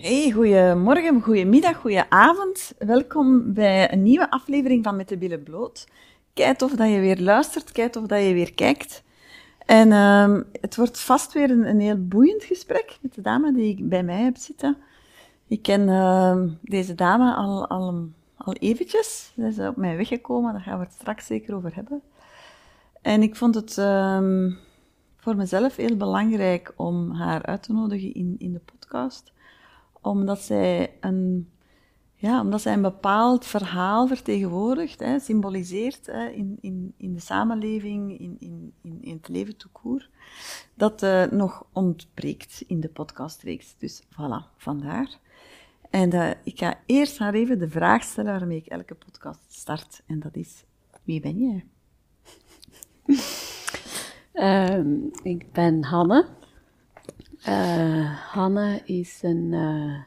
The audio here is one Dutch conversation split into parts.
Hey, goedemorgen, goedemiddag, goedenavond. Welkom bij een nieuwe aflevering van Met de Billen Bloot. Kijk of dat je weer luistert, kijk of dat je weer kijkt. En uh, het wordt vast weer een, heel boeiend gesprek met de dame die ik bij mij heb zitten. Ik ken uh, deze dame al, al, al eventjes. Ze is op mij weggekomen, daar gaan we het straks zeker over hebben. En ik vond het uh, voor mezelf heel belangrijk om haar uit te nodigen in, in de podcast omdat zij een, ja, omdat zij een bepaald verhaal vertegenwoordigt, hè, symboliseert hè, in, in, in de samenleving, in, in, in, het leven toekoer, dat uh, nog ontbreekt in de podcastreeks. Dus voilà, vandaar. En uh, ik ga eerst haar even de vraag stellen waarmee ik elke podcast start. En dat is, wie ben jij? um, ik ben Hanne. Uh, Hanne is een uh,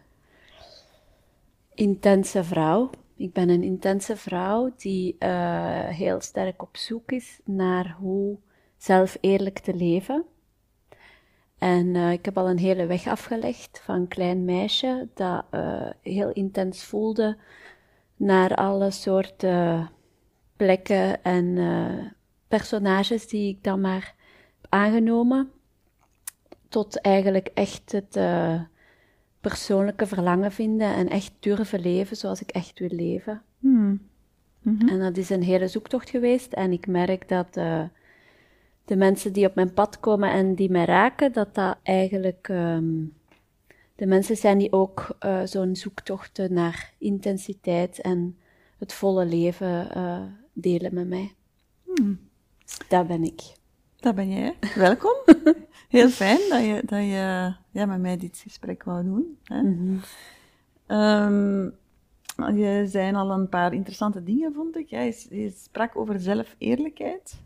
intense vrouw. Ik ben een intense vrouw die uh, heel sterk op zoek is naar hoe zelf eerlijk te leven. En ik heb al een hele weg afgelegd van een klein meisje dat heel intens voelde naar alle soorten plekken en personages die ik dan maar heb aangenomen tot eigenlijk echt het uh, persoonlijke verlangen vinden en echt durven leven zoals ik echt wil leven. Hmm. Mhm. En dat is een hele zoektocht geweest en ik merk dat uh, de mensen die op mijn pad komen en die mij raken, dat dat eigenlijk um, de mensen zijn die ook uh, zo'n zoektocht naar intensiteit en het volle leven delen met mij. Hmm. Dat ben ik. Dat ben jij. Welkom. Heel fijn dat je, dat je ja, met mij dit gesprek wou doen. Hè. Mm je zei al een paar interessante dingen, vond ik. je, je, sprak over zelfeerlijkheid.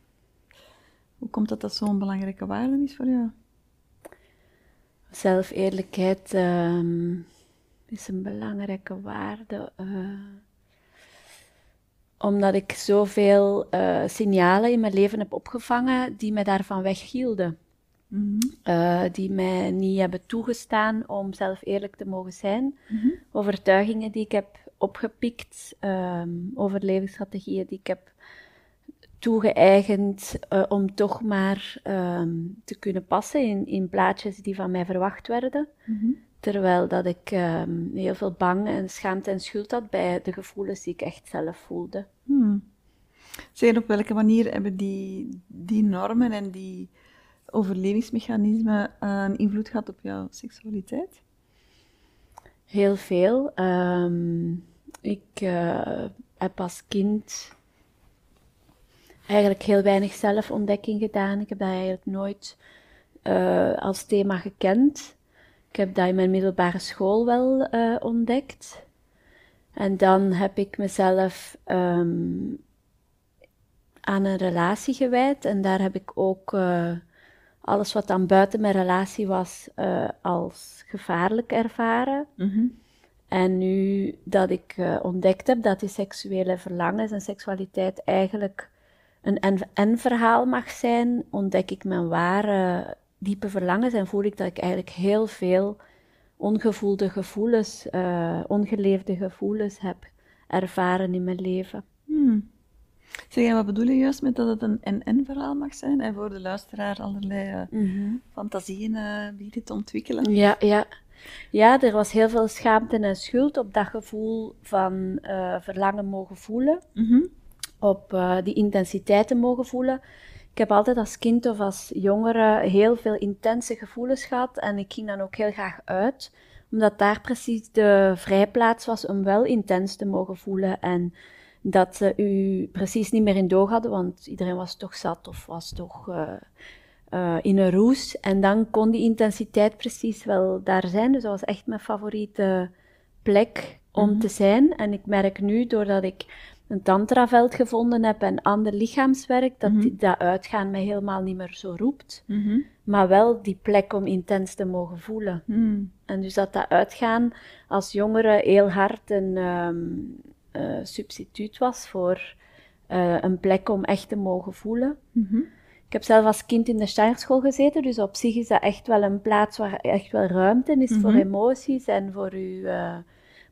Hoe komt dat dat zo'n belangrijke waarde is voor jou? Zelfeerlijkheid um, is een belangrijke waarde. Uh, omdat ik zoveel uh, signalen in mijn leven heb opgevangen die me daarvan weghielden. Mm die mij niet hebben toegestaan om zelf eerlijk te mogen zijn. Mhm. Overtuigingen die ik heb opgepikt, um, overlevingsstrategieën die ik heb toegeëigend uh, om toch maar um, te kunnen passen in, in plaatjes die van mij verwacht werden. Mhm. Terwijl dat ik um, heel veel bang en schaamte en schuld had bij de gevoelens die ik echt zelf voelde. Hmm. Zeg, op welke manier hebben die, die normen en die overlevingsmechanismen uh, een invloed gehad op jouw seksualiteit? Heel veel. Um, ik uh, heb als kind eigenlijk heel weinig zelfontdekking gedaan. Ik heb dat eigenlijk nooit uh, als thema gekend. Ik heb dat in mijn middelbare school wel ontdekt. En dan heb ik mezelf um, aan een relatie gewijd. En daar heb ik ook uh, alles wat dan buiten mijn relatie was, uh, als gevaarlijk ervaren. Mm -hmm. En nu dat ik ontdekt heb dat die seksuele verlangens en seksualiteit eigenlijk een en-verhaal mag zijn, ontdek ik mijn ware diepe verlangens en voel ik dat ik eigenlijk heel veel ongevoelde gevoelens, uh, ongeleefde gevoelens heb ervaren in mijn leven. Hmm. Zeg, en wat bedoel je juist met dat het een en-en-verhaal mag zijn en voor de luisteraar allerlei uh, fantasieën uh, bieden te ontwikkelen? Ja, ja. ja, er was heel veel schaamte en schuld op dat gevoel van verlangen mogen voelen, mm op die intensiteiten mogen voelen. Ik heb altijd als kind of als jongere heel veel intense gevoelens gehad en ik ging dan ook heel graag uit, omdat daar precies de vrijplaats was om wel intens te mogen voelen en dat ze u precies niet meer in doog hadden, want iedereen was toch zat of was toch uh, uh, in een roes. En dan kon die intensiteit precies wel daar zijn. Dus dat was echt mijn favoriete plek om mhm. te zijn. En ik merk nu, doordat ik een tantraveld gevonden heb en ander lichaamswerk, dat mm dat uitgaan mij helemaal niet meer zo roept. Mhm. Maar wel die plek om intens te mogen voelen. Mhm. En dus dat dat uitgaan als jongere heel hard een um, uh, substituut was voor uh, een plek om echt te mogen voelen. Mhm. Ik Ik heb zelf als kind in de Steinerschool gezeten, dus op zich is dat echt wel een plaats waar echt wel ruimte is voor Mhm. emoties en voor u. eh,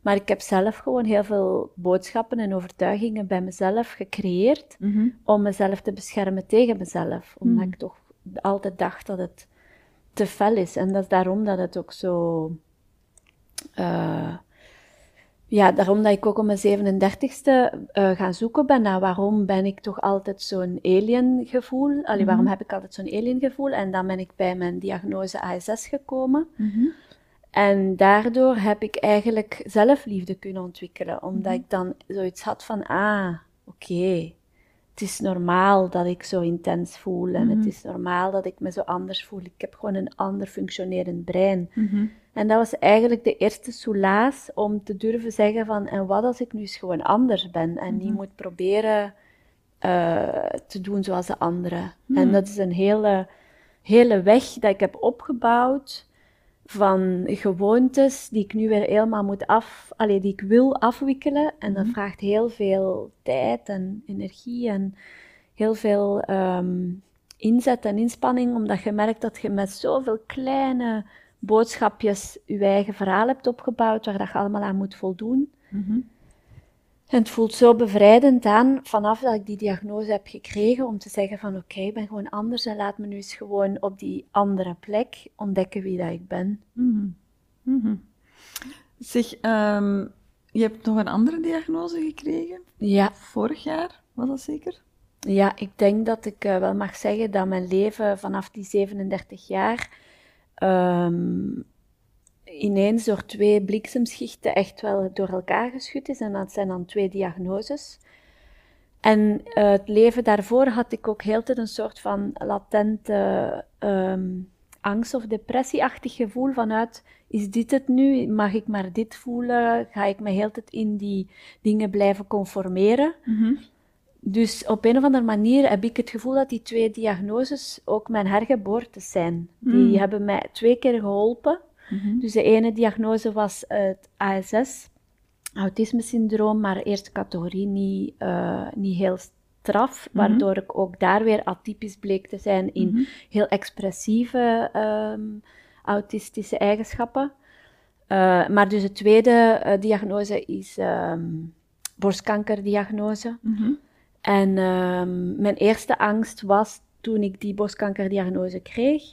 maar ik heb zelf gewoon heel veel boodschappen en overtuigingen bij mezelf gecreëerd Mhm. om mezelf te beschermen tegen mezelf. Omdat Hmm. ik toch altijd dacht dat het te fel is. En dat is daarom dat het ook zo... eh, ja, daarom dat ik ook op mijn 37ste eh gaan zoeken ben naar waarom ben ik toch altijd zo'n alien gevoel. Allee, waarom heb ik altijd zo'n alien gevoel? En dan ben ik bij mijn diagnose ASS gekomen. Mhm. En daardoor heb ik eigenlijk zelfliefde kunnen ontwikkelen, omdat ik dan zoiets had van, ah, oké, het is normaal dat ik zo intens voel en het is normaal dat ik me zo anders voel. Ik heb gewoon een ander functionerend brein. Mhm. En dat was eigenlijk de eerste soelaas om te durven zeggen van, en wat als ik nu eens gewoon anders ben en niet moet proberen eh, te doen zoals de anderen. En dat is een hele, hele weg dat ik heb opgebouwd van gewoontes die ik nu weer helemaal moet af, allee, die ik wil afwikkelen. En dat vraagt heel veel tijd en energie en heel veel ehm, inzet en inspanning, omdat je merkt dat je met zoveel kleine boodschapjes je eigen verhaal hebt opgebouwd, waar dat je allemaal aan moet voldoen. Mhm. En het voelt zo bevrijdend aan, vanaf dat ik die diagnose heb gekregen, om te zeggen van oké, ik ben gewoon anders en laat me nu eens gewoon op die andere plek ontdekken wie dat ik ben. Mhm. Mhm. Zeg, ehm, je hebt nog een andere diagnose gekregen? Ja, Vorig jaar, was dat zeker? ja ik denk dat ik eh, wel mag zeggen dat mijn leven vanaf die 37 jaar ehm, ineens door twee bliksemschichten echt wel door elkaar geschud is. En dat zijn dan twee diagnoses. En eh, het leven daarvoor had ik ook heel tijd een soort van latente ehm, angst- of depressieachtig gevoel vanuit, is dit het nu? Mag ik maar dit voelen? Ga ik me heel tijd in die dingen blijven conformeren? Dus op een of andere manier heb ik het gevoel dat die twee diagnoses ook mijn hergeboortes zijn. Die hebben mij twee keer geholpen. Dus de ene diagnose was het ASS, autisme-syndroom, maar eerste categorie niet, eh, niet heel straf, waardoor ik ook daar weer atypisch bleek te zijn in heel expressieve ehm, autistische eigenschappen. Eh, maar dus de tweede eh, diagnose is ehm borstkankerdiagnose. En ehm, mijn eerste angst was toen ik die borstkankerdiagnose kreeg.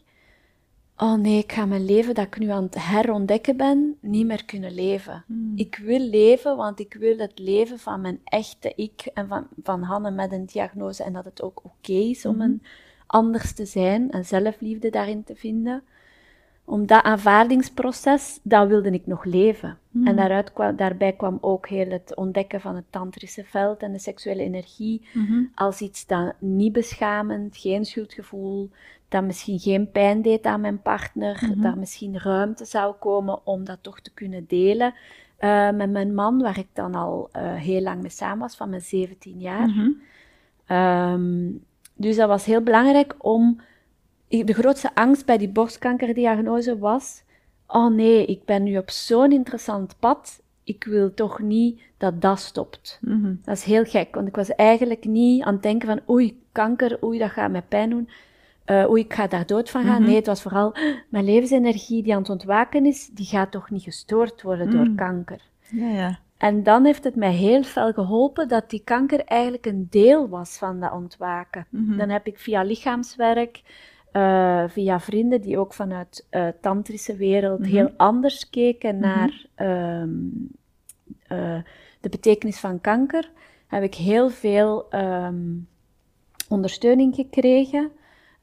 Oh nee, ik ga mijn leven dat ik nu aan het herontdekken ben, niet meer kunnen leven. Ik wil leven, want ik wil het leven van mijn echte ik en van, van Hanne met een diagnose. En dat het ook oké is om een anders te zijn en zelfliefde daarin te vinden. Om dat aanvaardingsproces, dat wilde ik nog leven. En daaruit kwam, daarbij kwam ook heel het ontdekken van het tantrische veld en de seksuele energie als iets dat niet beschamend, geen schuldgevoel, dat misschien geen pijn deed aan mijn partner, dat misschien ruimte zou komen om dat toch te kunnen delen eh, met mijn man, waar ik dan al eh, heel lang mee samen was, van mijn 17 jaar. Ehm, dus dat was heel belangrijk om. De grootste angst bij die borstkankerdiagnose was: oh nee, ik ben nu op zo'n interessant pad. Ik wil toch niet dat dat stopt. Dat is heel gek, want ik was eigenlijk niet aan het denken van oei, kanker, oei, dat gaat mij pijn doen. Oei, ik ga daar dood van gaan. Nee, het was vooral mijn levensenergie die aan het ontwaken is, die gaat toch niet gestoord worden door kanker. Ja, ja. En dan heeft het mij heel veel geholpen dat die kanker eigenlijk een deel was van dat ontwaken. Dan heb ik via lichaamswerk, eh, via vrienden die ook vanuit eh tantrische wereld heel anders keken naar ehm, eh, de betekenis van kanker, heb ik heel veel ehm, ondersteuning gekregen.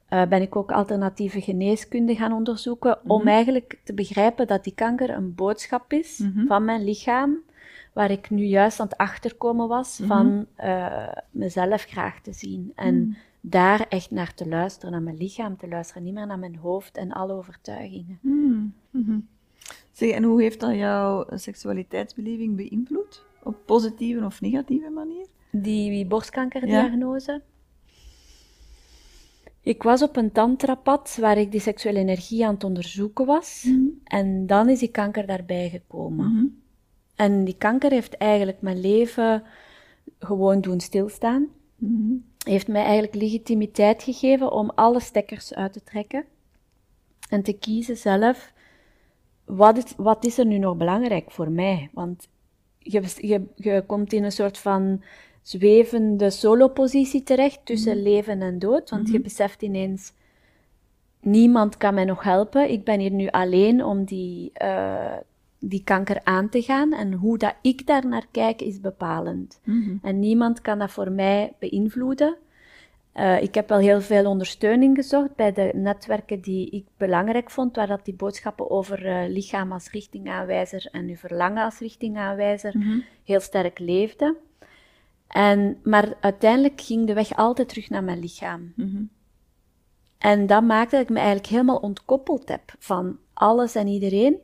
Eh, ben ik ook alternatieve geneeskunde gaan onderzoeken om eigenlijk te begrijpen dat die kanker een boodschap is van mijn lichaam, waar ik nu juist aan het achterkomen was van eh, mezelf graag te zien. En daar echt naar te luisteren, naar mijn lichaam te luisteren, niet meer naar mijn hoofd en alle overtuigingen. Zeg, en hoe heeft dat jouw seksualiteitsbeleving beïnvloed? Op positieve of negatieve manier? Die borstkankerdiagnose. Ik was op een tantrapad waar ik die seksuele energie aan het onderzoeken was. En dan is die kanker daarbij gekomen. En die kanker heeft eigenlijk mijn leven gewoon doen stilstaan. heeft mij eigenlijk legitimiteit gegeven om alle stekkers uit te trekken en te kiezen zelf, wat is, wat is er nu nog belangrijk voor mij? Want je, je, je komt in een soort van zwevende solo-positie terecht tussen mhm. leven en dood, want je mhm. beseft ineens, niemand kan mij nog helpen, ik ben hier nu alleen om die, uh, die kanker aan te gaan en hoe dat ik daar naar kijk is bepalend. Mhm. En niemand kan dat voor mij beïnvloeden. Uh, ik heb wel heel veel ondersteuning gezocht bij de netwerken die ik belangrijk vond, waar dat die boodschappen over uh, lichaam als richtingaanwijzer en uw verlangen als richtingaanwijzer mm heel sterk leefden. En, maar uiteindelijk ging de weg altijd terug naar mijn lichaam. Mm En dat maakte dat ik me eigenlijk helemaal ontkoppeld heb van alles en iedereen.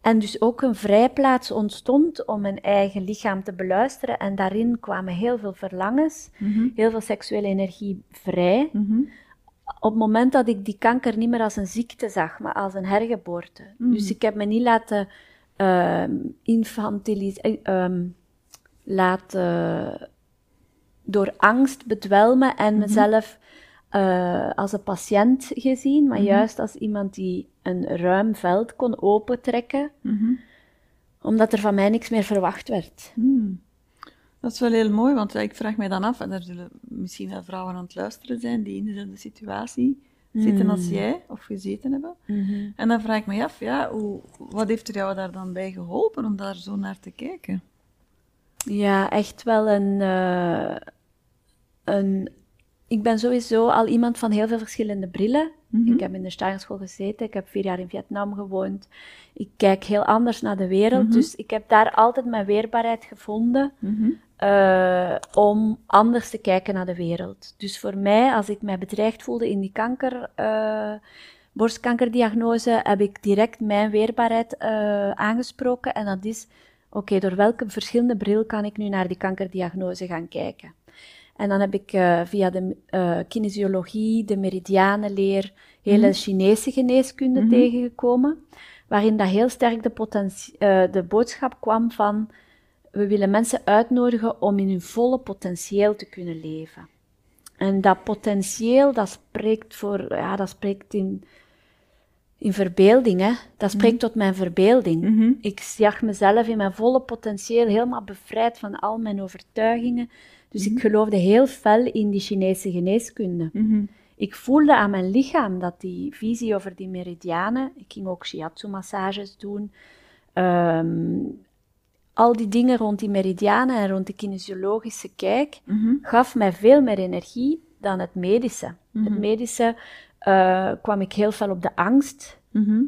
En dus ook een vrijplaats ontstond om mijn eigen lichaam te beluisteren. En daarin kwamen heel veel verlangens, mhm. heel veel seksuele energie vrij. Mhm. Op het moment dat ik die kanker niet meer als een ziekte zag, maar als een hergeboorte. Mhm. Dus ik heb me niet laten uh, infantiliseren, laten door angst bedwelmen en mezelf uh, als een patiënt gezien, maar juist als iemand die een ruim veld kon opentrekken, mm omdat er van mij niks meer verwacht werd. Hmm. Dat is wel heel mooi, want ik vraag mij dan af, en er zullen misschien wel vrouwen aan het luisteren zijn die in dezelfde situatie zitten als hmm. jij, of gezeten hebben. Mhm. En dan vraag ik me af, ja, hoe, wat heeft er jou daar dan bij geholpen om daar zo naar te kijken? Ja, echt wel een, uh, een ik ben sowieso al iemand van heel veel verschillende brillen. Mhm. Ik heb in de Steinerschool gezeten, ik heb vier jaar in Vietnam gewoond. Ik kijk heel anders naar de wereld, mhm. dus ik heb daar altijd mijn weerbaarheid gevonden mhm. eh, om anders te kijken naar de wereld. Dus voor mij, als ik mij bedreigd voelde in die kanker, uh, borstkankerdiagnose, heb ik direct mijn weerbaarheid uh, aangesproken. En dat is, oké, door welke verschillende bril kan ik nu naar die kankerdiagnose gaan kijken? En dan heb ik uh, via de uh, kinesiologie, de meridianenleer, hele mm Chinese geneeskunde mm -hmm. tegengekomen, waarin dat heel sterk de, uh, de boodschap kwam van we willen mensen uitnodigen om in hun volle potentieel te kunnen leven. En dat potentieel, dat spreekt voor, ja, dat spreekt in, in verbeelding, hè. Dat spreekt mm tot mijn verbeelding. Mm -hmm. Ik zag mezelf in mijn volle potentieel helemaal bevrijd van al mijn overtuigingen dus ik mhm. geloofde heel fel in die Chinese geneeskunde. Mhm. Ik voelde aan mijn lichaam dat die visie over die meridianen, ik ging ook shiatsu-massages doen, ehm, al die dingen rond die meridianen en rond de kinesiologische kijk, mhm. gaf mij veel meer energie dan het medische. Het medische uh, kwam ik heel veel op de angst,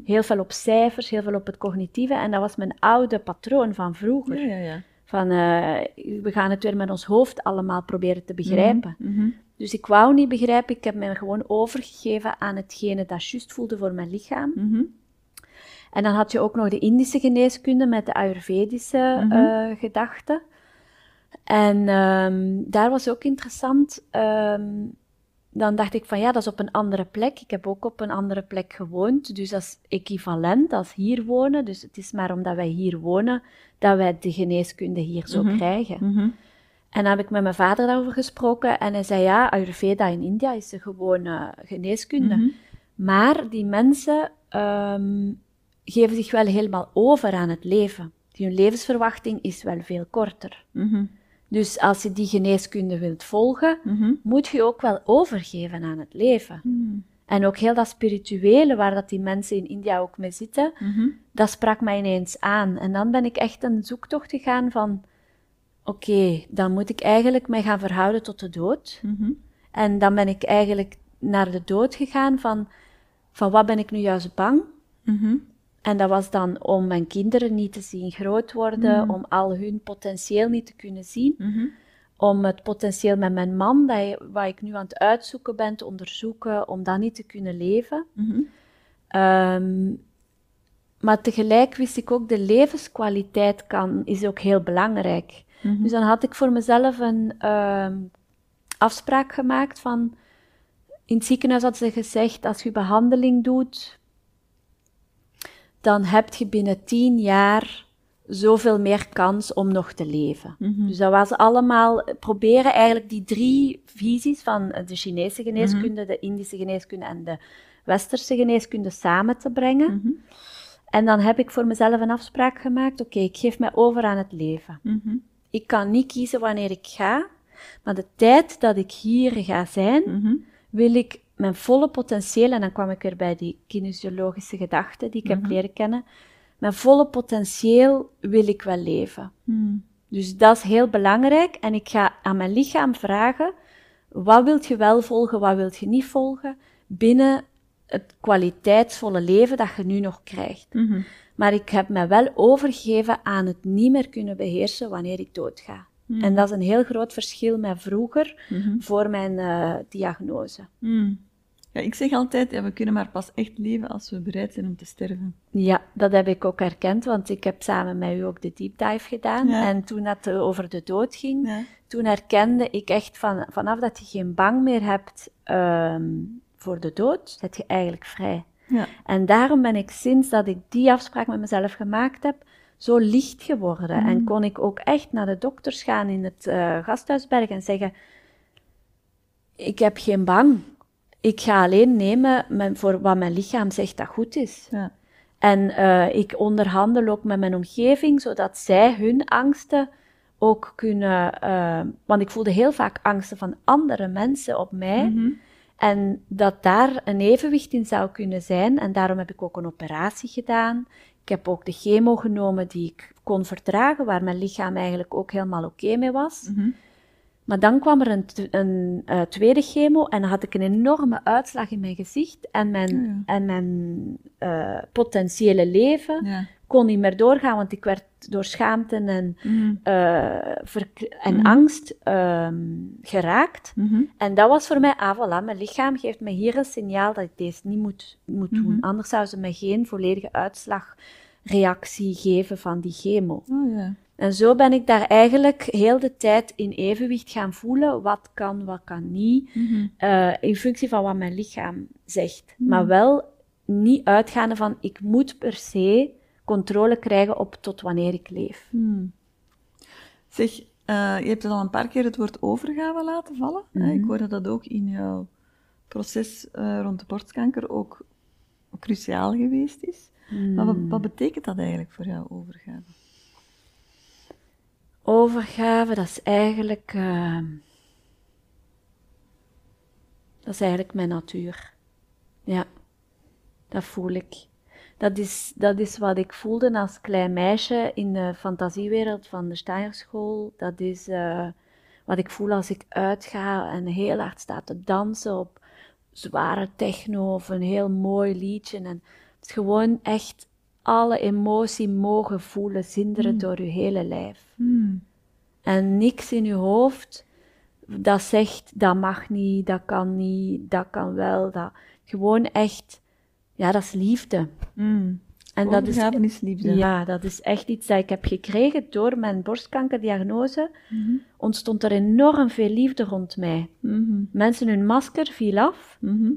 heel veel op cijfers, heel veel op het cognitieve. En dat was mijn oude patroon van vroeger. Ja, ja, ja. Van, uh, we gaan het weer met ons hoofd allemaal proberen te begrijpen. Mhm, mhm. Dus ik wou niet begrijpen, ik heb me gewoon overgegeven aan hetgene dat juist voelde voor mijn lichaam. Mhm. En dan had je ook nog de Indische geneeskunde met de Ayurvedische uh, gedachten. En um, daar was ook interessant. Um, dan dacht ik van ja, dat is op een andere plek. Ik heb ook op een andere plek gewoond, dus dat is equivalent als hier wonen. Dus het is maar omdat wij hier wonen dat wij de geneeskunde hier zo mhm. krijgen. Mhm. En dan heb ik met mijn vader daarover gesproken en hij zei ja, Ayurveda in India is de gewone geneeskunde. Mhm. Maar die mensen um, geven zich wel helemaal over aan het leven. Hun levensverwachting is wel veel korter. Dus als je die geneeskunde wilt volgen, mhm. moet je ook wel overgeven aan het leven. Mhm. En ook heel dat spirituele, waar dat die mensen in India ook mee zitten, mhm. dat sprak mij ineens aan. En dan ben ik echt een zoektocht gegaan van, oké, dan moet ik eigenlijk mij gaan verhouden tot de dood. En dan ben ik eigenlijk naar de dood gegaan van, van wat ben ik nu juist bang? En dat was dan om mijn kinderen niet te zien groot worden, mm. om al hun potentieel niet te kunnen zien. Mm-hmm. Om het potentieel met mijn man, dat, wat ik nu aan het uitzoeken ben, te onderzoeken, om dat niet te kunnen leven. Mm-hmm. Ehm, maar tegelijk wist ik ook, de levenskwaliteit kan, is ook heel belangrijk. Mm-hmm. Dus dan had ik voor mezelf een uh, afspraak gemaakt van... In het ziekenhuis had ze gezegd, als je behandeling doet, dan heb je binnen tien jaar zoveel meer kans om nog te leven. Mhm. Dus dat was allemaal proberen eigenlijk die drie visies van de Chinese geneeskunde, de Indische geneeskunde en de Westerse geneeskunde samen te brengen. Mhm. En dan heb ik voor mezelf een afspraak gemaakt: oké, ik geef mij over aan het leven. Mhm. Ik kan niet kiezen wanneer ik ga, maar de tijd dat ik hier ga zijn, Mhm. wil ik mijn volle potentieel, en dan kwam ik weer bij die kinesiologische gedachten die ik heb Mhm. leren kennen, mijn volle potentieel wil ik wel leven. Mhm. Dus dat is heel belangrijk en ik ga aan mijn lichaam vragen, wat wilt je wel volgen, wat wilt je niet volgen, binnen het kwaliteitsvolle leven dat je nu nog krijgt. Mhm. Maar ik heb me wel overgegeven aan het niet meer kunnen beheersen wanneer ik doodga. Mhm. En dat is een heel groot verschil met vroeger Mhm. voor mijn eh, diagnose. Mhm. Ja, ik zeg altijd, ja, we kunnen maar pas echt leven als we bereid zijn om te sterven. Ja, dat heb ik ook herkend, want ik heb samen met u ook de deep dive gedaan. Ja. En toen het eh, over de dood ging, Ja. toen herkende ik echt van, vanaf dat je geen bang meer hebt ehm, voor de dood, zet je eigenlijk vrij. Ja. En daarom ben ik sinds dat ik die afspraak met mezelf gemaakt heb, zo licht geworden. En kon ik ook echt naar de dokters gaan in het eh, gasthuisberg en zeggen: Ik heb geen bang. Ik ga alleen nemen mijn- voor wat mijn lichaam zegt dat goed is. Ja. En eh, ik onderhandel ook met mijn omgeving, zodat zij hun angsten ook kunnen. eh, want ik voelde heel vaak angsten van andere mensen op mij. Mhm. En dat daar een evenwicht in zou kunnen zijn. En daarom heb ik ook een operatie gedaan. Ik heb ook de chemo genomen die ik kon verdragen, waar mijn lichaam eigenlijk ook helemaal oké mee was. Mhm. Maar dan kwam er een, een eh, tweede chemo en dan had ik een enorme uitslag in mijn gezicht. En mijn, Oh ja. en mijn eh, potentiële leven Ja. kon niet meer doorgaan, want ik werd door schaamte en, Mhm. eh, en Mhm. angst ehm, geraakt. Mhm. En dat was voor mij, ah voilà, mijn lichaam geeft me hier een signaal dat ik deze niet moet, moet doen. Anders zou ze me geen volledige uitslagreactie geven van die chemo. Oh ja. En zo ben ik daar eigenlijk heel de tijd in evenwicht gaan voelen. Wat kan, wat kan niet. Mhm. eh, in functie van wat mijn lichaam zegt. Mhm. Maar wel niet uitgaande van, ik moet per se controle krijgen op tot wanneer ik leef. Hmm. Zeg, eh, je hebt al een paar keer het woord overgave laten vallen. Ik hoor dat dat ook in jouw proces eh, rond de borstkanker ook cruciaal geweest is. Maar wat, wat betekent dat eigenlijk voor jou, overgave? Overgave, dat is eigenlijk. eh, dat is eigenlijk mijn natuur. Ja, dat voel ik. Dat is, dat is wat ik voelde als klein meisje in de fantasiewereld van de Steinerschool. Dat is eh, wat ik voel als ik uitga en heel hard sta te dansen op zware techno of een heel mooi liedje. En het is gewoon echt alle emotie mogen voelen, zinderen door je hele lijf. Hmm. En niks in je hoofd dat zegt dat mag niet, dat kan niet, dat kan wel. Dat, gewoon echt, ja, dat is liefde. Hmm. En dat is, liefde. ja, dat is echt iets dat ik heb gekregen door mijn borstkankerdiagnose. Mhm. Ontstond er enorm veel liefde rond mij. Mhm. Mensen, hun masker viel af. Mhm.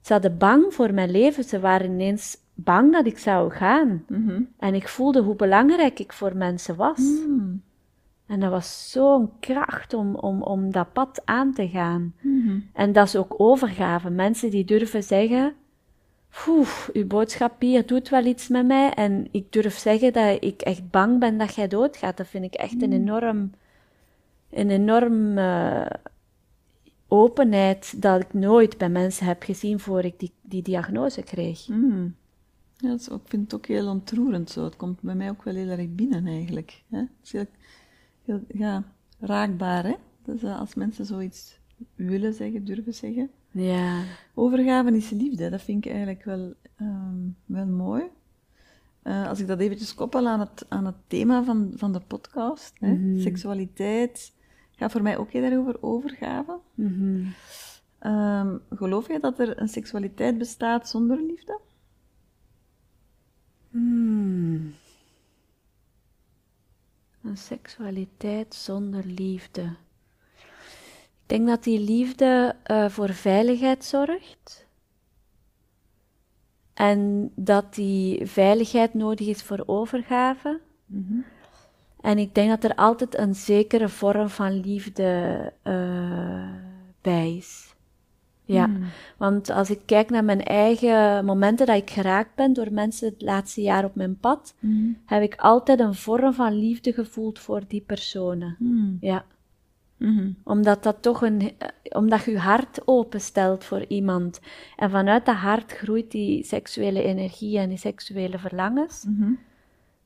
Ze hadden bang voor mijn leven. Ze waren ineens bang dat ik zou gaan. Mhm. En ik voelde hoe belangrijk ik voor mensen was. Hmm. En dat was zo'n kracht om, om, om dat pad aan te gaan. Mhm. En dat is ook overgave. Mensen die durven zeggen, Oeh, uw boodschap hier doet wel iets met mij. En ik durf zeggen dat ik echt bang ben dat jij doodgaat. Dat vind ik echt een enorm, een enorm eh, openheid dat ik nooit bij mensen heb gezien voor ik die, die diagnose kreeg. Hmm. Ja, dat is ook, ik vind het ook heel ontroerend zo. Het komt bij mij ook wel heel erg binnen eigenlijk. Hè? Het is heel, heel ja, raakbaar, hè? Dus eh, als mensen zoiets willen zeggen, durven zeggen. Ja. Overgave is liefde, dat vind ik eigenlijk wel, ehm, wel mooi. Eh, als ik dat eventjes koppel aan het, aan het thema van, van de podcast, hè? seksualiteit, gaat voor mij ook heel erg over overgave. Mhm. Ehm, geloof je dat er een seksualiteit bestaat zonder liefde? Hmm. Een seksualiteit zonder liefde. Ik denk dat die liefde eh, voor veiligheid zorgt. En dat die veiligheid nodig is voor overgave. En ik denk dat er altijd een zekere vorm van liefde uh, bij is. Ja, Hmm. want als ik kijk naar mijn eigen momenten dat ik geraakt ben door mensen het laatste jaar op mijn pad, heb ik altijd een vorm van liefde gevoeld voor die personen. Hmm. Ja, omdat dat toch een, eh, omdat je je hart openstelt voor iemand. En vanuit dat hart groeit die seksuele energie en die seksuele verlangens.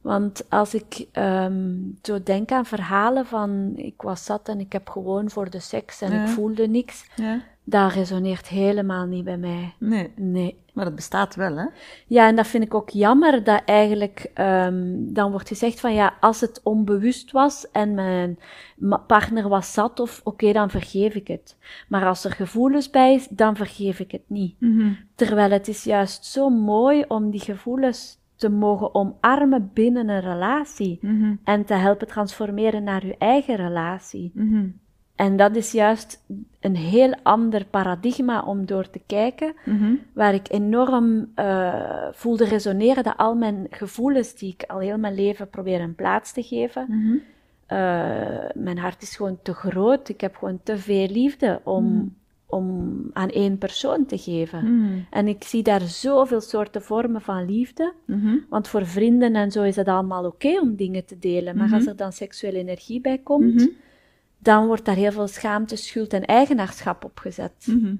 Want als ik ehm, zo denk aan verhalen van ik was zat en ik heb gewoon voor de seks en Ja. ik voelde niks, Ja. Dat resoneert helemaal niet bij mij. Nee, Nee. maar het bestaat wel, hè? Ja, en dat vind ik ook jammer dat eigenlijk ehm, dan wordt gezegd van ja, als het onbewust was en mijn partner was zat of oké, dan vergeef ik het. Maar als er gevoelens bij is, dan vergeef ik het niet. Terwijl het is juist zo mooi om die gevoelens te mogen omarmen binnen een relatie Mhm. en te helpen transformeren naar je eigen relatie. Mhm. En dat is juist een heel ander paradigma om door te kijken, Mhm. waar ik enorm eh, voelde resoneren dat al mijn gevoelens die ik al heel mijn leven probeer een plaats te geven, Mhm. eh, mijn hart is gewoon te groot. Ik heb gewoon te veel liefde om, om aan één persoon te geven. Mhm. En ik zie daar zoveel soorten vormen van liefde. Mhm. Want voor vrienden en zo is het allemaal oké om dingen te delen. Maar als er dan seksuele energie bij komt, Mhm. Dan wordt daar heel veel schaamte, schuld en eigenaarschap op gezet. Mhm.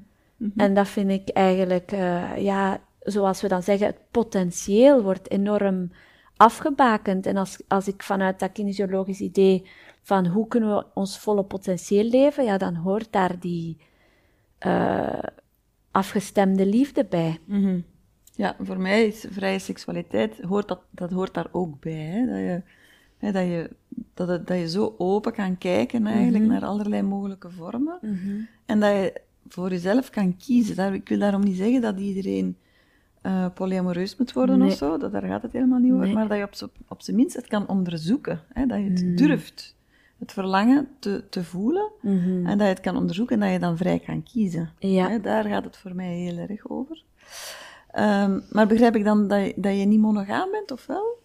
En dat vind ik eigenlijk, eh, ja, zoals we dan zeggen, het potentieel wordt enorm afgebakend. En als, als ik vanuit dat kinesiologisch idee van hoe kunnen we ons volle potentieel leven, ja, dan hoort daar die eh, afgestemde liefde bij. Mhm. Ja, voor mij is vrije seksualiteit, hoort dat, dat hoort daar ook bij. Hè? Dat, je, hè, dat, je, dat, het- dat je zo open kan kijken eigenlijk naar allerlei mogelijke vormen. En dat je voor jezelf kan kiezen. Daar, ik wil daarom niet zeggen dat iedereen eh, polyamoreus moet worden Nee. of zo. Dat, daar gaat het helemaal niet over. Nee. Maar dat je op, op zijn minst het kan onderzoeken. Hè? Dat je het durft. Het verlangen te, te voelen. En dat je het kan onderzoeken en dat je dan vrij kan kiezen. Ja. Hè, daar gaat het voor mij heel erg over. Ehm, maar begrijp ik dan dat je, dat je niet monogaam bent, of wel?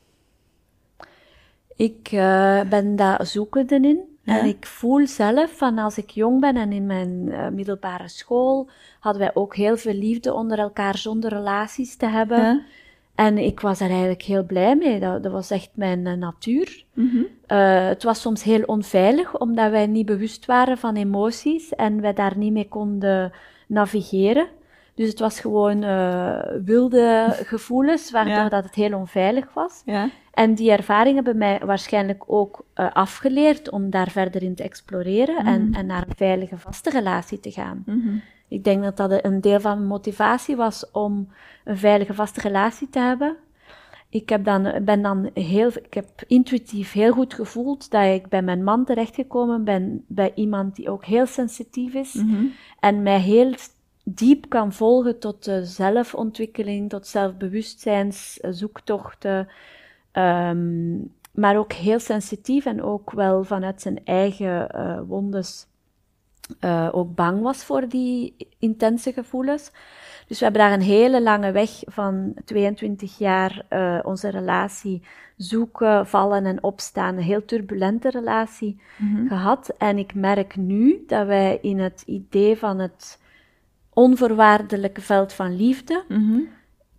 Ik eh, ben daar zoekende in. Ja. En ik voel zelf van als ik jong ben en in mijn eh, middelbare school hadden wij ook heel veel liefde onder elkaar zonder relaties te hebben. Ja. En ik was daar eigenlijk heel blij mee. Dat, dat was echt mijn eh, natuur. Mhm. Het was soms heel onveilig, omdat wij niet bewust waren van emoties en wij daar niet mee konden navigeren. Dus het was gewoon eh, wilde gevoelens, waardoor Ja. dat het heel onveilig was. Ja. En die ervaring hebben mij waarschijnlijk ook eh, afgeleerd om daar verder in te exploreren en, en naar een veilige, vaste relatie te gaan. Mhm. Ik denk dat dat een deel van mijn motivatie was om een veilige, vaste relatie te hebben. Ik heb dan, ben dan heel, ik heb intuïtief heel goed gevoeld dat ik bij mijn man terechtgekomen ben, bij iemand die ook heel sensitief is Mhm. en mij heel diep kan volgen tot de zelfontwikkeling, tot zelfbewustzijnszoektochten, ehm, maar ook heel sensitief en ook wel vanuit zijn eigen eh, wondes eh, ook bang was voor die intense gevoelens. Dus we hebben daar een hele lange weg van 22 jaar eh, onze relatie zoeken, vallen en opstaan. Een heel turbulente relatie gehad. En ik merk nu dat wij in het idee van het onvoorwaardelijke veld van liefde, Mhm.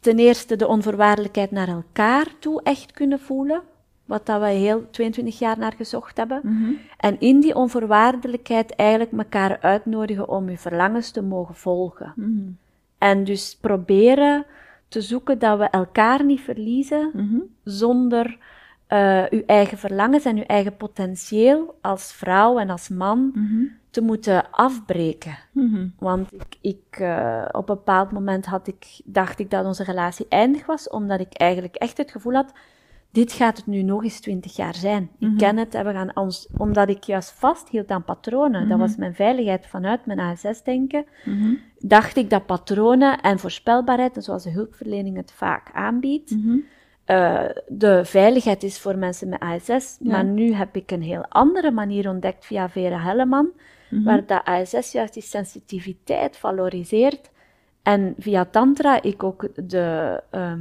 ten eerste de onvoorwaardelijkheid naar elkaar toe echt kunnen voelen. Wat dat we heel 22 jaar naar gezocht hebben. Mhm. En in die onvoorwaardelijkheid eigenlijk elkaar uitnodigen om je verlangens te mogen volgen. Mhm. En dus proberen te zoeken dat we elkaar niet verliezen zonder eh uw eigen verlangens en uw eigen potentieel als vrouw en als man Mhm. te moeten afbreken. Mhm. Want ik, ik, eh, op een bepaald moment had ik, dacht ik dat onze relatie eindig was, omdat ik eigenlijk echt het gevoel had, dit gaat het nu nog eens twintig jaar zijn. Ik ken het en we gaan ons, omdat ik juist vasthield aan patronen, dat was mijn veiligheid vanuit mijn ASS-denken, Mhm. dacht ik dat patronen en voorspelbaarheid, zoals de hulpverlening het vaak aanbiedt, Mhm. eh, de veiligheid is voor mensen met ASS. Ja. Maar nu heb ik een heel andere manier ontdekt via Vera Helleman, waar dat ASS juist die sensitiviteit valoriseert. En via Tantra ik ook de ehm,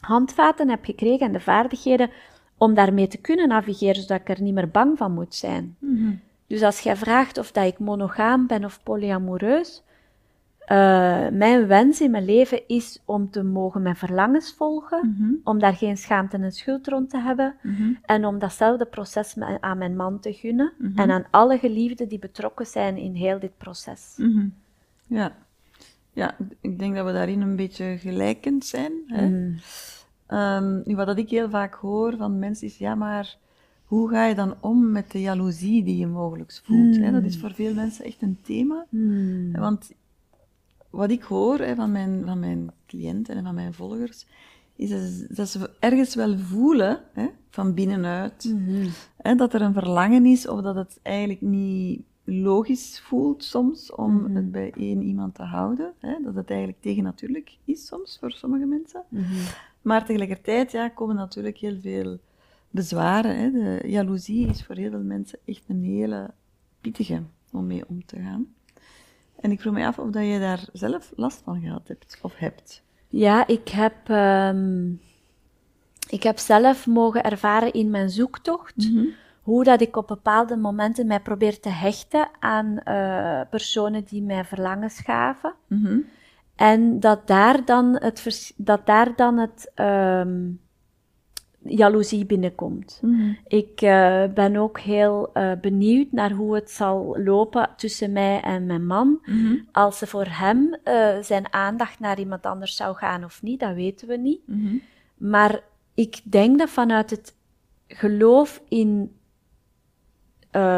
handvaten heb gekregen en de vaardigheden om daarmee te kunnen navigeren, zodat ik er niet meer bang van moet zijn. Mhm. Dus als jij vraagt of dat ik monogaam ben of polyamoreus, uh, mijn wens in mijn leven is om te mogen mijn verlangens volgen, Mhm. om daar geen schaamte en schuld rond te hebben Mhm. en om datzelfde proces aan mijn man te gunnen Mhm. en aan alle geliefden die betrokken zijn in heel dit proces. Ja. Ja, ik denk dat we daarin een beetje gelijkend zijn. Hè? Mm. Ehm, nu, wat dat ik heel vaak hoor van mensen is, ja, maar hoe ga je dan om met de jaloezie die je mogelijk voelt? Hè? Dat is voor veel mensen echt een thema. Mm. Want wat ik hoor hè, van, mijn, van mijn cliënten en van mijn volgers, is dat ze, dat ze ergens wel voelen, hè, van binnenuit, Mhm. hè, dat er een verlangen is of dat het eigenlijk niet logisch voelt soms om Mhm. het bij één iemand te houden. Hè, dat het eigenlijk tegennatuurlijk is soms voor sommige mensen. Mhm. Maar tegelijkertijd ja, komen natuurlijk heel veel bezwaren. Hè. De jaloezie is voor heel veel mensen echt een hele pittige om mee om te gaan. En ik vroeg me af of dat je daar zelf last van gehad hebt of hebt. Ja, ik heb, ehm, ik heb zelf mogen ervaren in mijn zoektocht hoe dat ik op bepaalde momenten mij probeer te hechten aan eh, personen die mij verlangens gaven. Mhm. En dat daar dan het, dat daar dan het ehm, jaloezie binnenkomt. Mhm. Ik eh, ben ook heel eh, benieuwd naar hoe het zal lopen tussen mij en mijn man. Mhm. Als er voor hem eh, zijn aandacht naar iemand anders zou gaan of niet, dat weten we niet. Mhm. Maar ik denk dat vanuit het geloof in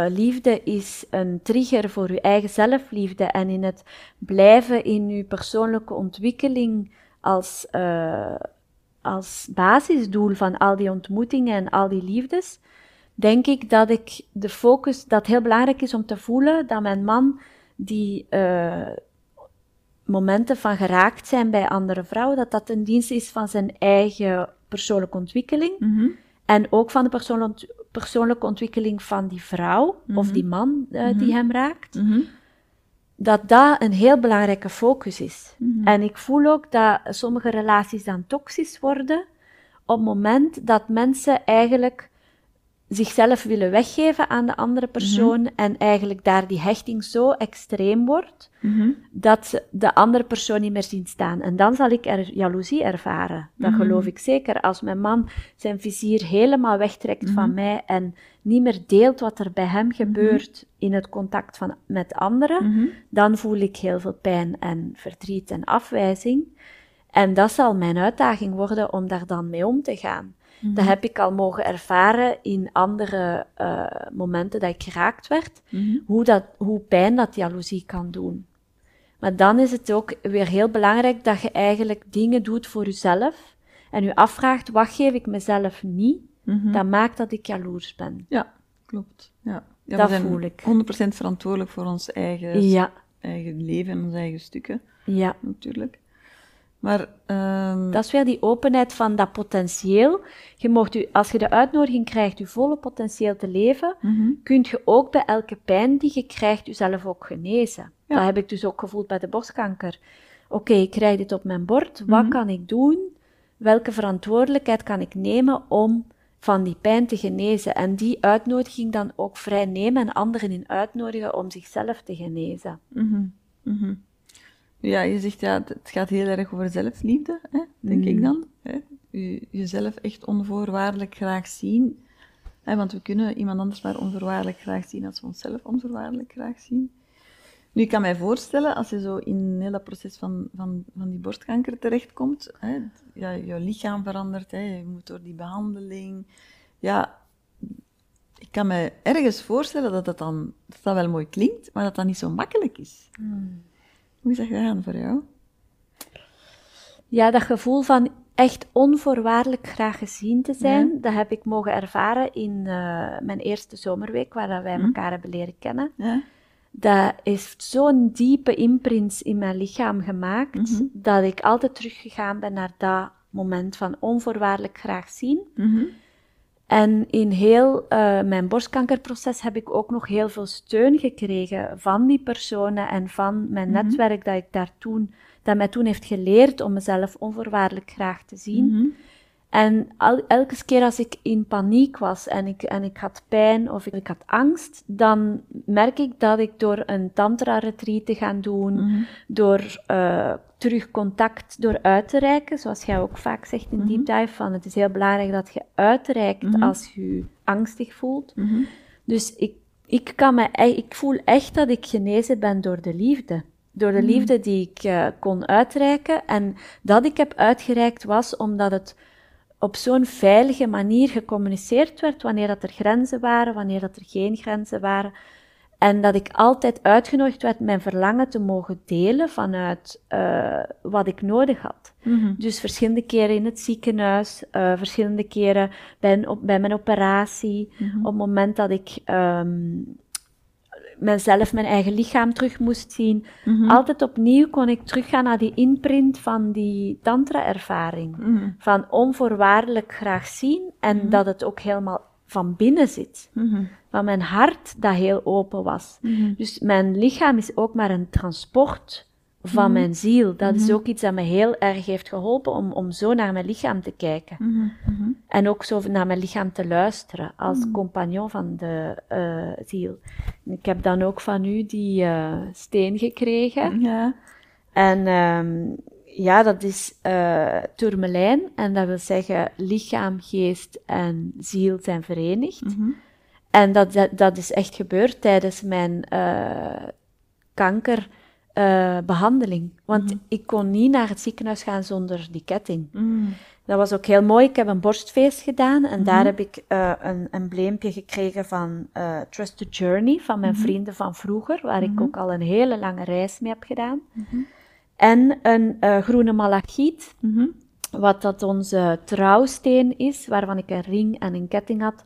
liefde is een trigger voor uw eigen zelfliefde en in het blijven in uw persoonlijke ontwikkeling als, als basisdoel van al die ontmoetingen en al die liefdes, denk ik dat ik de focus, dat heel belangrijk is om te voelen dat mijn man die eh, momenten van geraakt zijn bij andere vrouwen, dat dat een dienst is van zijn eigen persoonlijke ontwikkeling. Mhm. En ook van de persoonlijke ont- persoonlijke ontwikkeling van die vrouw of Mhm. die man eh, Mhm. die hem raakt. Dat dat een heel belangrijke focus is. Mhm. En ik voel ook dat sommige relaties dan toxisch worden op het moment dat mensen eigenlijk zichzelf willen weggeven aan de andere persoon en eigenlijk daar die hechting zo extreem wordt Mhm. dat ze de andere persoon niet meer zien staan. En dan zal ik er jaloezie ervaren. Dat Mhm. geloof ik zeker. Als mijn man zijn vizier helemaal wegtrekt Mhm. van mij en niet meer deelt wat er bij hem gebeurt in het contact van, met anderen, Mhm. dan voel ik heel veel pijn en verdriet en afwijzing. En dat zal mijn uitdaging worden om daar dan mee om te gaan. Dat heb ik al mogen ervaren in andere eh, momenten dat ik geraakt werd Mhm. hoe, dat, hoe pijn dat jaloezie kan doen. Maar dan is het ook weer heel belangrijk dat je eigenlijk dingen doet voor jezelf en je afvraagt, wat geef ik mezelf niet, Mhm. dat maakt dat ik jaloers ben. Ja, klopt. Ja. Ja, Dat voel ik. 100% verantwoordelijk voor ons eigen, Ja, eigen leven en onze eigen stukken, ja. natuurlijk. Maar, ehm, Dat is weer die openheid van dat potentieel. Je mocht u, als je de uitnodiging krijgt je volle potentieel te leven, mhm. kun je ook bij elke pijn die je krijgt jezelf ook genezen. Ja. Dat heb ik dus ook gevoeld bij de borstkanker. Oké, ik krijg dit op mijn bord. Wat Mhm. kan ik doen? Welke verantwoordelijkheid kan ik nemen om van die pijn te genezen? En die uitnodiging dan ook vrij nemen en anderen in uitnodigen om zichzelf te genezen. Mhm. Ja, je zegt ja, het gaat heel erg over zelfliefde, hè, denk ik Mm. dan. Hè? Je, jezelf echt onvoorwaardelijk graag zien. Hè, want we kunnen iemand anders maar onvoorwaardelijk graag zien als we onszelf onvoorwaardelijk graag zien. Nu, ik kan mij voorstellen, als je zo in heel dat proces van, van, van die borstkanker terechtkomt, hè, ja, je lichaam verandert, hè, je moet door die behandeling. Ja, ik kan me ergens voorstellen dat dat dan dat dat wel mooi klinkt, maar dat dat niet zo makkelijk is. Hoe is dat gegaan voor jou? Ja, dat gevoel van echt onvoorwaardelijk graag gezien te zijn, dat heb ik mogen ervaren in eh, mijn eerste zomerweek, waar dat wij Mhm. elkaar hebben leren kennen. Ja? Dat heeft zo'n diepe imprint in mijn lichaam gemaakt, Mhm. dat ik altijd teruggegaan ben naar dat moment van onvoorwaardelijk graag zien. Mhm. En in heel eh, mijn borstkankerproces heb ik ook nog heel veel steun gekregen van die personen en van mijn Mhm. netwerk dat ik daar toen, dat mij toen heeft geleerd om mezelf onvoorwaardelijk graag te zien. Mhm. En al, elke keer als ik in paniek was en ik, en ik had pijn of ik, ik had angst, dan merk ik dat ik door een tantra-retreat te gaan doen, Mhm. door uh, terug contact door uit te reiken, zoals jij ook vaak zegt in Mhm. Deep Dive, van het is heel belangrijk dat je uitreikt Mhm. als je je angstig voelt. Mhm. Dus ik, ik, kan me, ik voel echt dat ik genezen ben door de liefde. Door de Mhm. liefde die ik eh, kon uitreiken. En dat ik heb uitgereikt was omdat het op zo'n veilige manier gecommuniceerd werd wanneer dat er grenzen waren, wanneer dat er geen grenzen waren. En dat ik altijd uitgenodigd werd mijn verlangen te mogen delen vanuit eh, wat ik nodig had. Mhm. Dus verschillende keren in het ziekenhuis, eh, verschillende keren bij, een op, bij mijn operatie, Mhm. op het moment dat ik ehm mezelf, mijn eigen lichaam terug moest zien. Mhm. Altijd opnieuw kon ik teruggaan naar die imprint van die tantra-ervaring. Mhm. Van onvoorwaardelijk graag zien en Mhm. dat het ook helemaal van binnen zit. Van mijn hart dat heel open was. Dus mijn lichaam is ook maar een transport van Mhm. mijn ziel. Dat is Mhm. ook iets dat me heel erg heeft geholpen om, om zo naar mijn lichaam te kijken. Mhm. En ook zo naar mijn lichaam te luisteren als compagnon van de eh, ziel. Ik heb dan ook van u die eh, steen gekregen. Ja. En ehm, ja, dat is eh tourmelijn. En dat wil zeggen lichaam, geest en ziel zijn verenigd. En dat, dat, dat is echt gebeurd tijdens mijn eh kankerbehandeling. Want Mhm. ik kon niet naar het ziekenhuis gaan zonder die ketting. Mhm. Dat was ook heel mooi. Ik heb een borstfeest gedaan en Mhm. daar heb ik eh, een embleempje gekregen van eh, Trust the Journey, van mijn Mhm. vrienden van vroeger, waar ik Mhm. ook al een hele lange reis mee heb gedaan. Mhm. En een groene malachiet, Mhm. wat dat onze trouwsteen is, waarvan ik een ring en een ketting had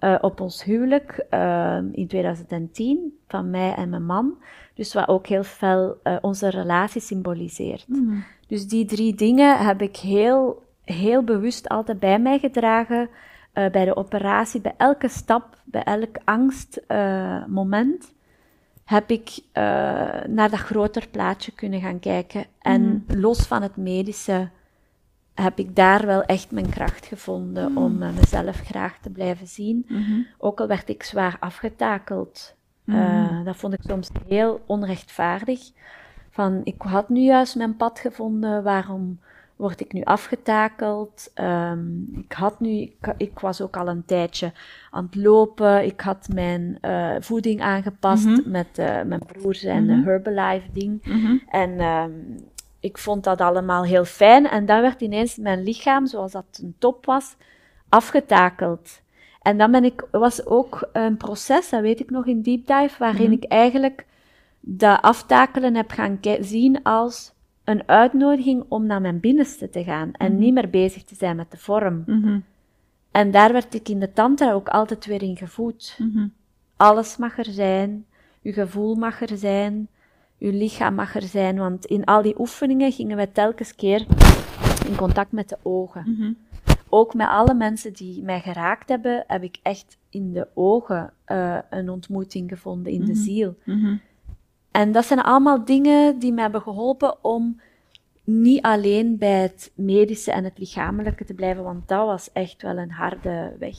eh, op ons huwelijk eh, in 2010, van mij en mijn man. Dus wat ook heel fel eh, onze relatie symboliseert. Mhm. Dus die drie dingen heb ik heel, heel bewust altijd bij mij gedragen. eh, bij de operatie, bij elke stap, bij elk angstmoment, heb ik naar dat groter plaatje kunnen gaan kijken. En los van het medische heb ik daar wel echt mijn kracht gevonden om eh, mezelf graag te blijven zien. Mhm. Ook al werd ik zwaar afgetakeld. Mhm. Eh, dat vond ik soms heel onrechtvaardig. Van, ik had nu juist mijn pad gevonden, waarom word ik nu afgetakeld? Ehm, ik, had nu, ik, ik was ook al een tijdje aan het lopen. Ik had mijn eh, voeding aangepast Mhm. met mijn broer zijn Mhm. Herbalife ding. Mhm. En ehm, ik vond dat allemaal heel fijn. En dan werd ineens mijn lichaam, zoals dat een top was, afgetakeld. En dan ben ik, was ook een proces, dat weet ik nog in Deep Dive, waarin Mhm. ik eigenlijk dat aftakelen heb gaan zien als een uitnodiging om naar mijn binnenste te gaan en Mhm. niet meer bezig te zijn met de vorm. Mhm. En daar werd ik in de tantra ook altijd weer in gevoed. Alles mag er zijn, uw gevoel mag er zijn, uw lichaam mag er zijn, want in al die oefeningen gingen we telkens keer in contact met de ogen. Mhm. Ook met alle mensen die mij geraakt hebben, heb ik echt in de ogen eh, een ontmoeting gevonden, in de Mhm. ziel. Mhm. En dat zijn allemaal dingen die mij hebben geholpen om niet alleen bij het medische en het lichamelijke te blijven, want dat was echt wel een harde weg.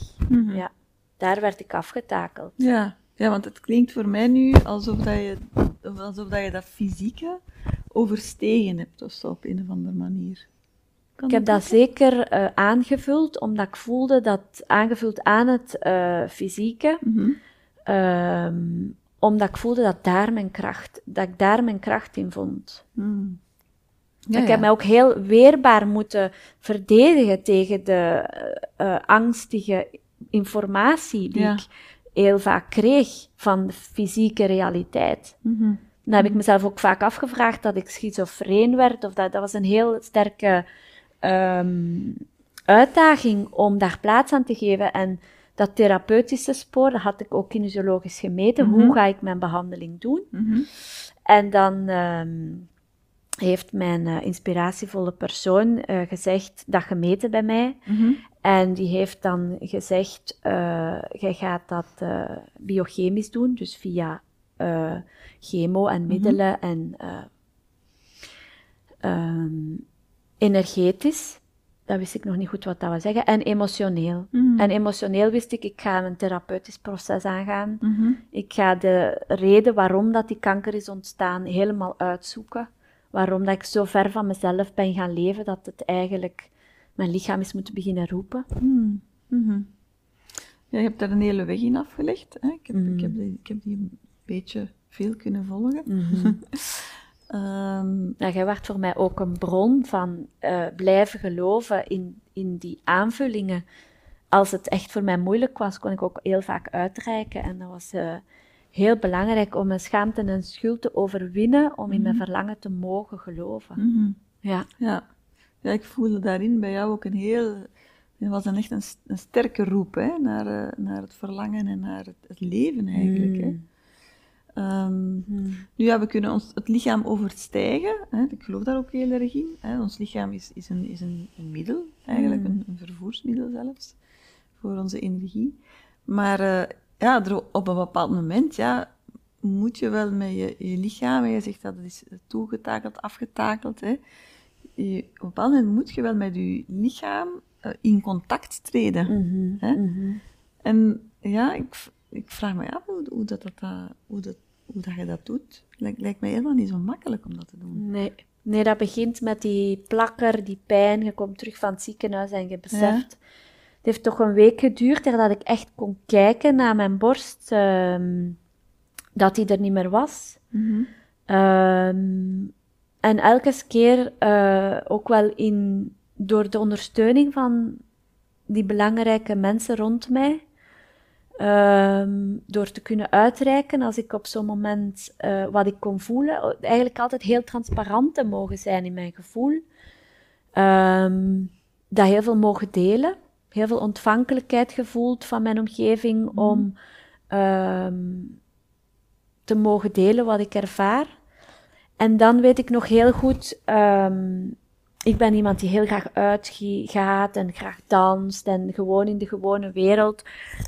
Ja, daar werd ik afgetakeld. Ja. ja, want het klinkt voor mij nu alsof dat je, alsof dat, je dat fysieke overstegen hebt of zo op een of andere manier. Kan Ik heb dat zeker eh, aangevuld, omdat ik voelde dat, aangevuld aan het eh, fysieke, Mhm. ehm, omdat ik voelde dat, daar mijn kracht, dat ik daar mijn kracht in vond. Mhm. Ja, ik ja. heb mij ook heel weerbaar moeten verdedigen tegen de eh, angstige informatie die Ja. ik heel vaak kreeg van de fysieke realiteit. Mhm. Dan heb ik mezelf ook vaak afgevraagd dat ik schizofreen werd, of dat, dat was een heel sterke ehm, uitdaging om daar plaats aan te geven. En dat therapeutische spoor, dat had ik ook kinesiologisch gemeten. Mhm. Hoe ga ik mijn behandeling doen? Mhm. En dan ehm, heeft mijn eh, inspiratievolle persoon eh, gezegd dat gemeten bij mij. Mhm. En die heeft dan gezegd, eh jij gaat dat eh, biochemisch doen, dus via eh, chemo en middelen en eh, ehm, energetisch. dat wist ik nog niet goed wat dat wil zeggen. En emotioneel. Mhm. En emotioneel wist ik, ik ga een therapeutisch proces aangaan. Mhm. Ik ga de reden waarom dat die kanker is ontstaan helemaal uitzoeken. Waarom dat ik zo ver van mezelf ben gaan leven, dat het eigenlijk mijn lichaam is moeten beginnen roepen. Mhm. Mhm. Ja, je hebt daar een hele weg in afgelegd. Hè? Ik, heb, Mhm. ik, heb die, ik heb die een beetje veel kunnen volgen. Ehm, Nou, jij werd voor mij ook een bron van eh, blijven geloven in, in die aanvullingen. Als het echt voor mij moeilijk was, kon ik ook heel vaak uitreiken. En dat was eh, heel belangrijk om mijn schaamte en schuld te overwinnen, om in mijn verlangen te mogen geloven. mhm. Ja. ja. Ja, ik voelde daarin bij jou ook een heel... Het was een echt een, sterke roep hè? Naar, eh, naar het verlangen en naar het, het leven eigenlijk. Hè? Mm. Ehm, Mm. Nu ja, we kunnen ons het lichaam overstijgen. Hè? Ik geloof daar ook heel erg in. Hè? Ons lichaam is, is, een, is een, een middel, eigenlijk, Mm. een, een vervoersmiddel zelfs, voor onze energie. Maar eh, ja, er, op een bepaald moment ja, moet je wel met je, je lichaam, en je zegt dat het is toegetakeld, afgetakeld. Hè? Je, op een bepaald moment moet je wel met je lichaam eh, in contact treden. Mhm, Hè? mhm. En ja, ik, ik vraag me af hoe, hoe, dat, dat, hoe, dat, hoe dat je dat doet. Lijkt, lijkt mij helemaal niet zo makkelijk om dat te doen. Nee. nee, dat begint met die plakker, die pijn. Je komt terug van het ziekenhuis en je beseft. Het heeft toch een week geduurd dat ik echt kon kijken naar mijn borst, ehm, dat die er niet meer was. Ehm, en elke keer eh, ook wel in, door de ondersteuning van die belangrijke mensen rond mij. ehm, door te kunnen uitreiken als ik op zo'n moment eh, wat ik kon voelen. Eigenlijk altijd heel transparant te mogen zijn in mijn gevoel. Ehm, dat heel veel mogen delen. Heel veel ontvankelijkheid gevoeld van mijn omgeving om ehm, te mogen delen wat ik ervaar. En dan weet ik nog heel goed, ehm, ik ben iemand die heel graag uitgaat en graag danst en gewoon in de gewone wereld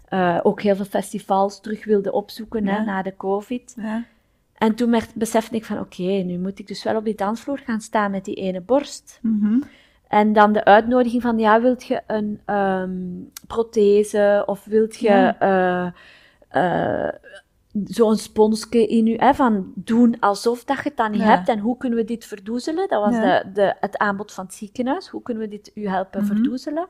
eh, ook heel veel festivals terug wilde opzoeken hè, na de COVID. Ja. En toen merk- besefte ik van oké, nu moet ik dus wel op die dansvloer gaan staan met die ene borst. Mhm. En dan de uitnodiging van, ja, wilt je een ehm, prothese of wilt je Ja. eh, eh, zo'n sponsje in je, hè, van doen alsof dat je het dan niet Ja. hebt en hoe kunnen we dit verdoezelen? Dat was Ja. de, de, het aanbod van het ziekenhuis. Hoe kunnen we dit u helpen Mhm. verdoezelen?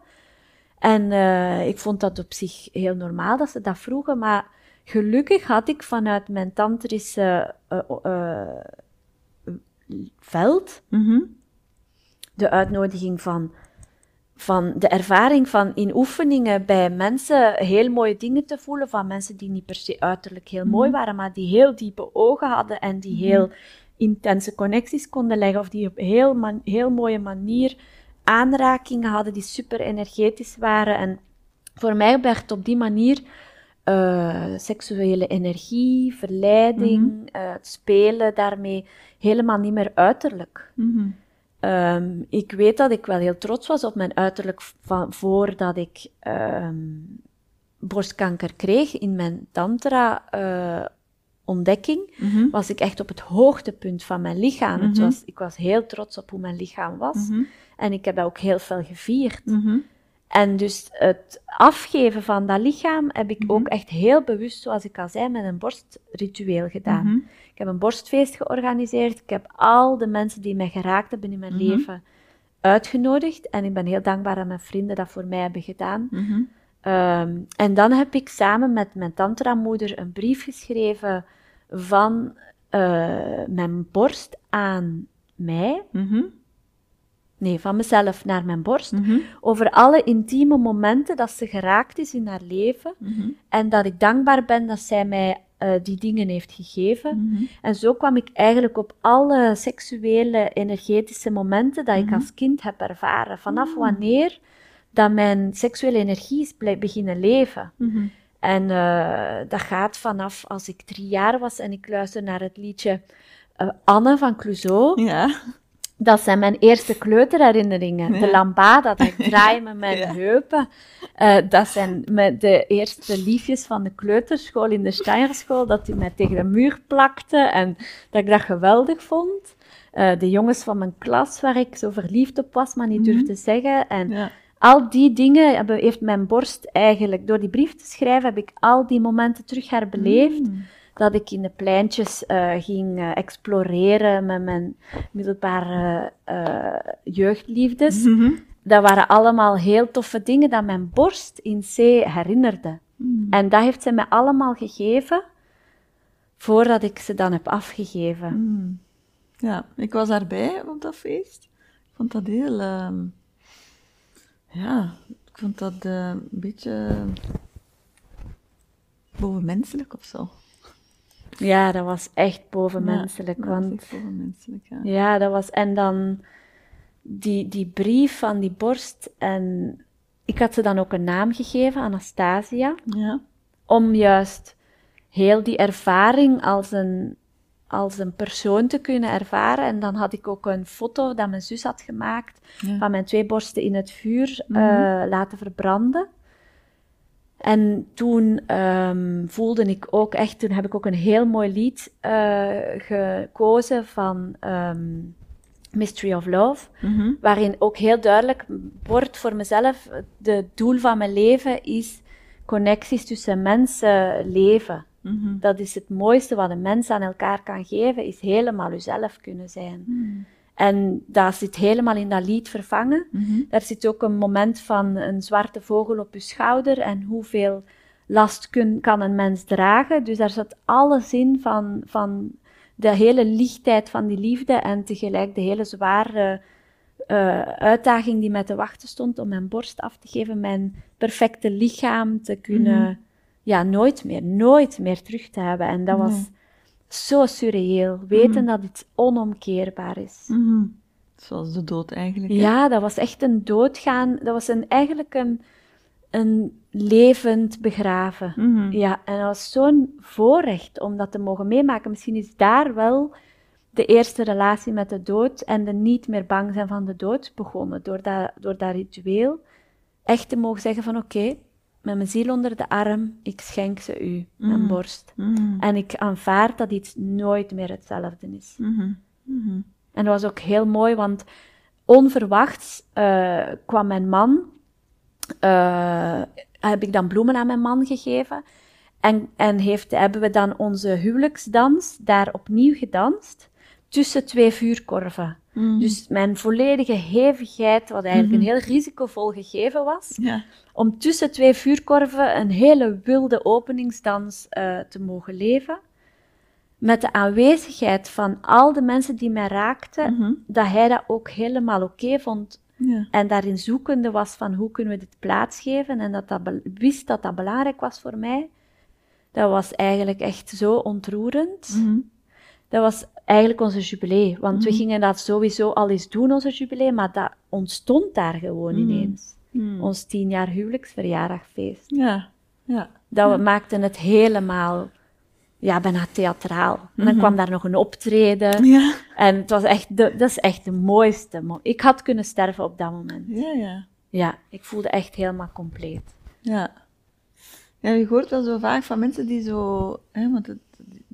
En eh, ik vond dat op zich heel normaal dat ze dat vroegen, maar gelukkig had ik vanuit mijn tantrische eh, veld Mhm. de uitnodiging van, van de ervaring van in oefeningen bij mensen heel mooie dingen te voelen, van mensen die niet per se uiterlijk heel mooi waren, maar die heel diepe ogen hadden en die heel intense connecties konden leggen, of die op heel, man- heel mooie manier aanrakingen hadden die super energetisch waren. En voor mij werd op die manier eh, seksuele energie, verleiding, eh, het spelen daarmee helemaal niet meer uiterlijk. Mhm. Ehm, ik weet dat ik wel heel trots was op mijn uiterlijk van voordat ik ehm, borstkanker kreeg. In mijn tantra-ontdekking Mhm. was ik echt op het hoogtepunt van mijn lichaam. Het Mhm. was, ik was heel trots op hoe mijn lichaam was. Mhm. En ik heb dat ook heel veel gevierd. Mhm. En dus het afgeven van dat lichaam heb ik Mhm. ook echt heel bewust, zoals ik al zei, met een borstritueel gedaan. Mhm. Ik heb een borstfeest georganiseerd. Ik heb al de mensen die mij geraakt hebben in mijn Mhm. leven uitgenodigd. En ik ben heel dankbaar dat mijn vrienden dat voor mij hebben gedaan. Mhm. Ehm, en dan heb ik samen met mijn tantramoeder een brief geschreven van eh, mijn borst aan mij. Nee, van mezelf naar mijn borst. Mhm. Over alle intieme momenten dat ze geraakt is in haar leven. Mhm. En dat ik dankbaar ben dat zij mij eh, die dingen heeft gegeven. Mhm. En zo kwam ik eigenlijk op alle seksuele, energetische momenten dat ik als kind heb ervaren. Vanaf Mm. wanneer dat mijn seksuele energie is beginnen leven. En eh, dat gaat vanaf als ik drie jaar was en ik luisterde naar het liedje eh, Anne van Clouseau. Ja. Dat zijn mijn eerste kleuterherinneringen. De lambada, dat ik draai met mijn Ja. heupen. Eh, dat zijn de eerste liefjes van de kleuterschool in de Steinerschool, dat die mij tegen de muur plakte en dat ik dat geweldig vond. eh, de jongens van mijn klas waar ik zo verliefd op was, maar niet Mhm. durfde zeggen. En Ja. al die dingen hebben, heeft mijn borst eigenlijk, door die brief te schrijven, heb ik al die momenten terug herbeleefd. Mm. Dat ik in de pleintjes eh, ging eh, exploreren met mijn middelbare eh, jeugdliefdes. Mhm. Dat waren allemaal heel toffe dingen dat mijn borst in C herinnerde. Mm. En dat heeft ze mij allemaal gegeven voordat ik ze dan heb afgegeven. Mm. Ja, ik was daarbij op dat feest. Ik vond dat heel... ehm, ja, ik vond dat een beetje bovenmenselijk of zo. Ja, dat was echt bovenmenselijk. Ja, dat was want echt bovenmenselijk, ja. ja, dat was. En dan die, die brief van die borst. En ik had ze dan ook een naam gegeven, Anastasia. Ja. om juist heel die ervaring als een, als een persoon te kunnen ervaren. En dan had ik ook een foto dat mijn zus had gemaakt Ja. van mijn twee borsten in het vuur Mhm. eh, laten verbranden. En toen ehm, voelde ik ook echt, toen heb ik ook een heel mooi lied eh, gekozen van ehm, Mystery of Love Mhm. waarin ook heel duidelijk wordt voor mezelf, de doel van mijn leven is connecties tussen mensen leven. Mhm. Dat is het mooiste wat een mens aan elkaar kan geven, is helemaal uzelf kunnen zijn. Mm. En dat zit helemaal in dat lied vervangen. Mhm. Daar zit ook een moment van een zwarte vogel op je schouder en hoeveel last kun, kan een mens dragen. Dus daar zat alles in van, van de hele lichtheid van die liefde en tegelijk de hele zware eh, uitdaging die mij te wachten stond om mijn borst af te geven, mijn perfecte lichaam te kunnen, Mhm. ja, nooit meer, nooit meer terug te hebben. En dat was. Zo surreëel, weten Mhm. dat het onomkeerbaar is. Mhm. Zoals de dood eigenlijk. hè? Ja, dat was echt een doodgaan. Dat was een, eigenlijk een, een levend begraven. Mhm. Ja, en dat was zo'n voorrecht om dat te mogen meemaken. Misschien is daar wel de eerste relatie met de dood en de niet meer bang zijn van de dood begonnen. Door dat, door dat ritueel echt te mogen zeggen van oké, met mijn ziel onder de arm, ik schenk ze u, mijn Mhm. borst. Mhm. En ik aanvaard dat iets nooit meer hetzelfde is. Mhm. Mhm. En dat was ook heel mooi, want onverwachts eh, kwam mijn man, eh, heb ik dan bloemen aan mijn man gegeven. En, en heeft, hebben we dan onze huwelijksdans daar opnieuw gedanst tussen twee vuurkorven. Mhm. Dus mijn volledige hevigheid, wat eigenlijk een heel risicovol gegeven was, Ja. om tussen twee vuurkorven een hele wilde openingsdans eh, te mogen leven. Met de aanwezigheid van al de mensen die mij raakten, Mhm. dat hij dat ook helemaal oké vond. Ja. En daarin zoekende was van hoe kunnen we dit plaatsgeven. En dat dat wist dat dat belangrijk was voor mij. Dat was eigenlijk echt zo ontroerend. Dat was eigenlijk onze jubilee. Want we Mhm. gingen dat sowieso al eens doen, onze jubilee. Maar dat ontstond daar gewoon Mhm. ineens. Mhm. Ons tien jaar huwelijksverjaardagfeest. Ja. Ja. Dat Ja. we maakten het helemaal, ja, bijna theatraal. En dan kwam daar nog een optreden. Ja. En het was echt, de, dat is echt de mooiste. mo- Ik had kunnen sterven op dat moment. Ja, ja. Ja, ik voelde echt helemaal compleet. Ja. Ja, je hoort wel zo vaak van mensen die zo, hè, want het,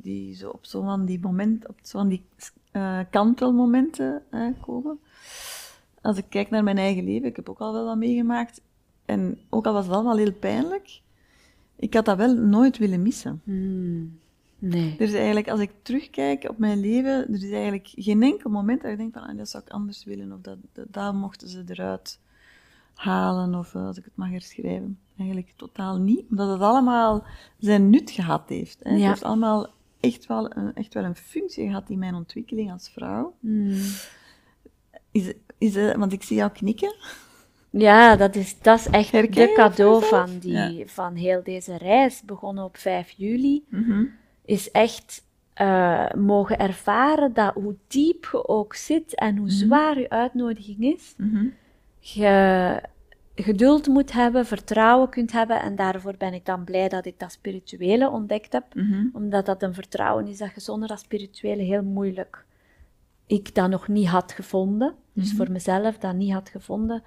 die zo op zo van die moment, op zo van die eh, kantelmomenten eh, komen. Als ik kijk naar mijn eigen leven, ik heb ook al wel wat meegemaakt. En ook al was het allemaal heel pijnlijk, ik had dat wel nooit willen missen. Hmm, Nee. Er is eigenlijk, als ik terugkijk op mijn leven, er is eigenlijk geen enkel moment dat ik denk van, ah, dat zou ik anders willen, of dat, dat, daar mochten ze eruit halen, of eh, als ik het mag herschrijven. Eigenlijk totaal niet, omdat het allemaal zijn nut gehad heeft. Hè. Het Ja. heeft allemaal echt wel, een, echt wel een functie gehad in mijn ontwikkeling als vrouw. Hmm. Is, is, eh, want ik zie jou knikken. Ja, dat is, dat is echt Herken de cadeau van, die, Ja. van heel deze reis. Begonnen op 5 juli. Mhm. is echt eh, mogen ervaren dat hoe diep je ook zit en hoe zwaar je uitnodiging is, Mhm. je geduld moet hebben, vertrouwen kunt hebben. En daarvoor ben ik dan blij dat ik dat spirituele ontdekt heb. Mhm. Omdat dat een vertrouwen is dat je zonder dat spirituele heel moeilijk ik dat nog niet had gevonden. Dus voor mezelf dat niet had gevonden.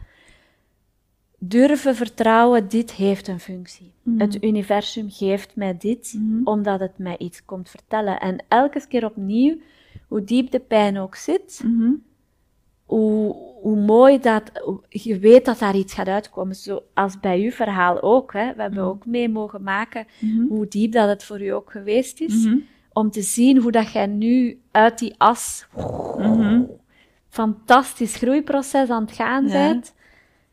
Durven vertrouwen, dit heeft een functie. Het universum geeft mij dit, Mhm. omdat het mij iets komt vertellen. En elke keer opnieuw hoe diep de pijn ook zit, Mhm. Hoe, hoe mooi dat, je weet dat daar iets gaat uitkomen. Zoals bij uw verhaal ook. Hè. We hebben Mhm. ook mee mogen maken Mhm. hoe diep dat het voor u ook geweest is. Mhm. Om te zien hoe dat jij nu uit die as fantastisch groeiproces aan het gaan Ja. bent.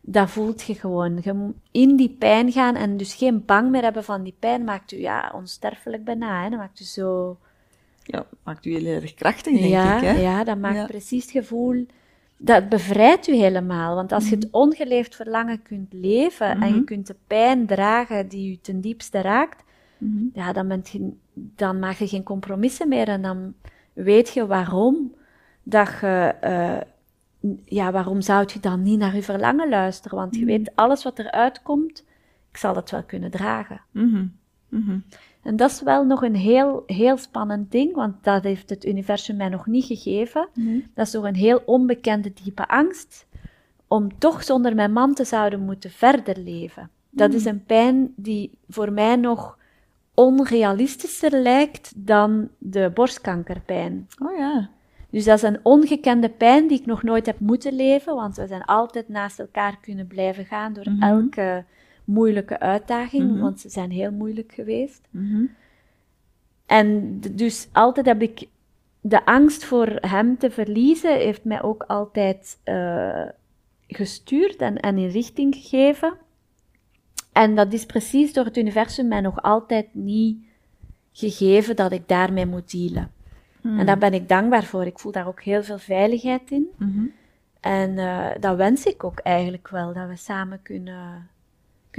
Dat voelt je gewoon. Je moet in die pijn gaan en dus geen bang meer hebben van die pijn. Maakt u ja, onsterfelijk bijna. Hè. Dat maakt u zo... Ja, maakt u heel erg krachtig, denk ja, ik. Hè? ja, dat maakt Ja. precies het gevoel. Dat bevrijdt u helemaal. Want als je Mhm. het ongeleefd verlangen kunt leven en je Mhm. kunt de pijn dragen die u ten diepste raakt, Mhm. ja, dan, bent je, dan maak je geen compromissen meer en dan weet je waarom dat je, eh, ja, waarom zou je dan niet naar je verlangen luisteren? Want je Mhm. weet, alles wat eruit komt, ik zal het wel kunnen dragen. En dat is wel nog een heel, heel spannend ding, want dat heeft het universum mij nog niet gegeven. Dat is nog een heel onbekende diepe angst, om toch zonder mijn man te zouden moeten verder leven. Dat is een pijn die voor mij nog onrealistischer lijkt dan de borstkankerpijn. Oh ja. Dus dat is een ongekende pijn die ik nog nooit heb moeten leven, want we zijn altijd naast elkaar kunnen blijven gaan door Mhm. elke moeilijke uitdaging, Mhm. want ze zijn heel moeilijk geweest. Mhm. En dus altijd heb ik de angst voor hem te verliezen, heeft mij ook altijd eh, gestuurd en, en in richting gegeven. En dat is precies door het universum mij nog altijd niet gegeven dat ik daarmee moet dealen. Mhm. En daar ben ik dankbaar voor. Ik voel daar ook heel veel veiligheid in. En eh, dat wens ik ook eigenlijk wel, dat we samen kunnen,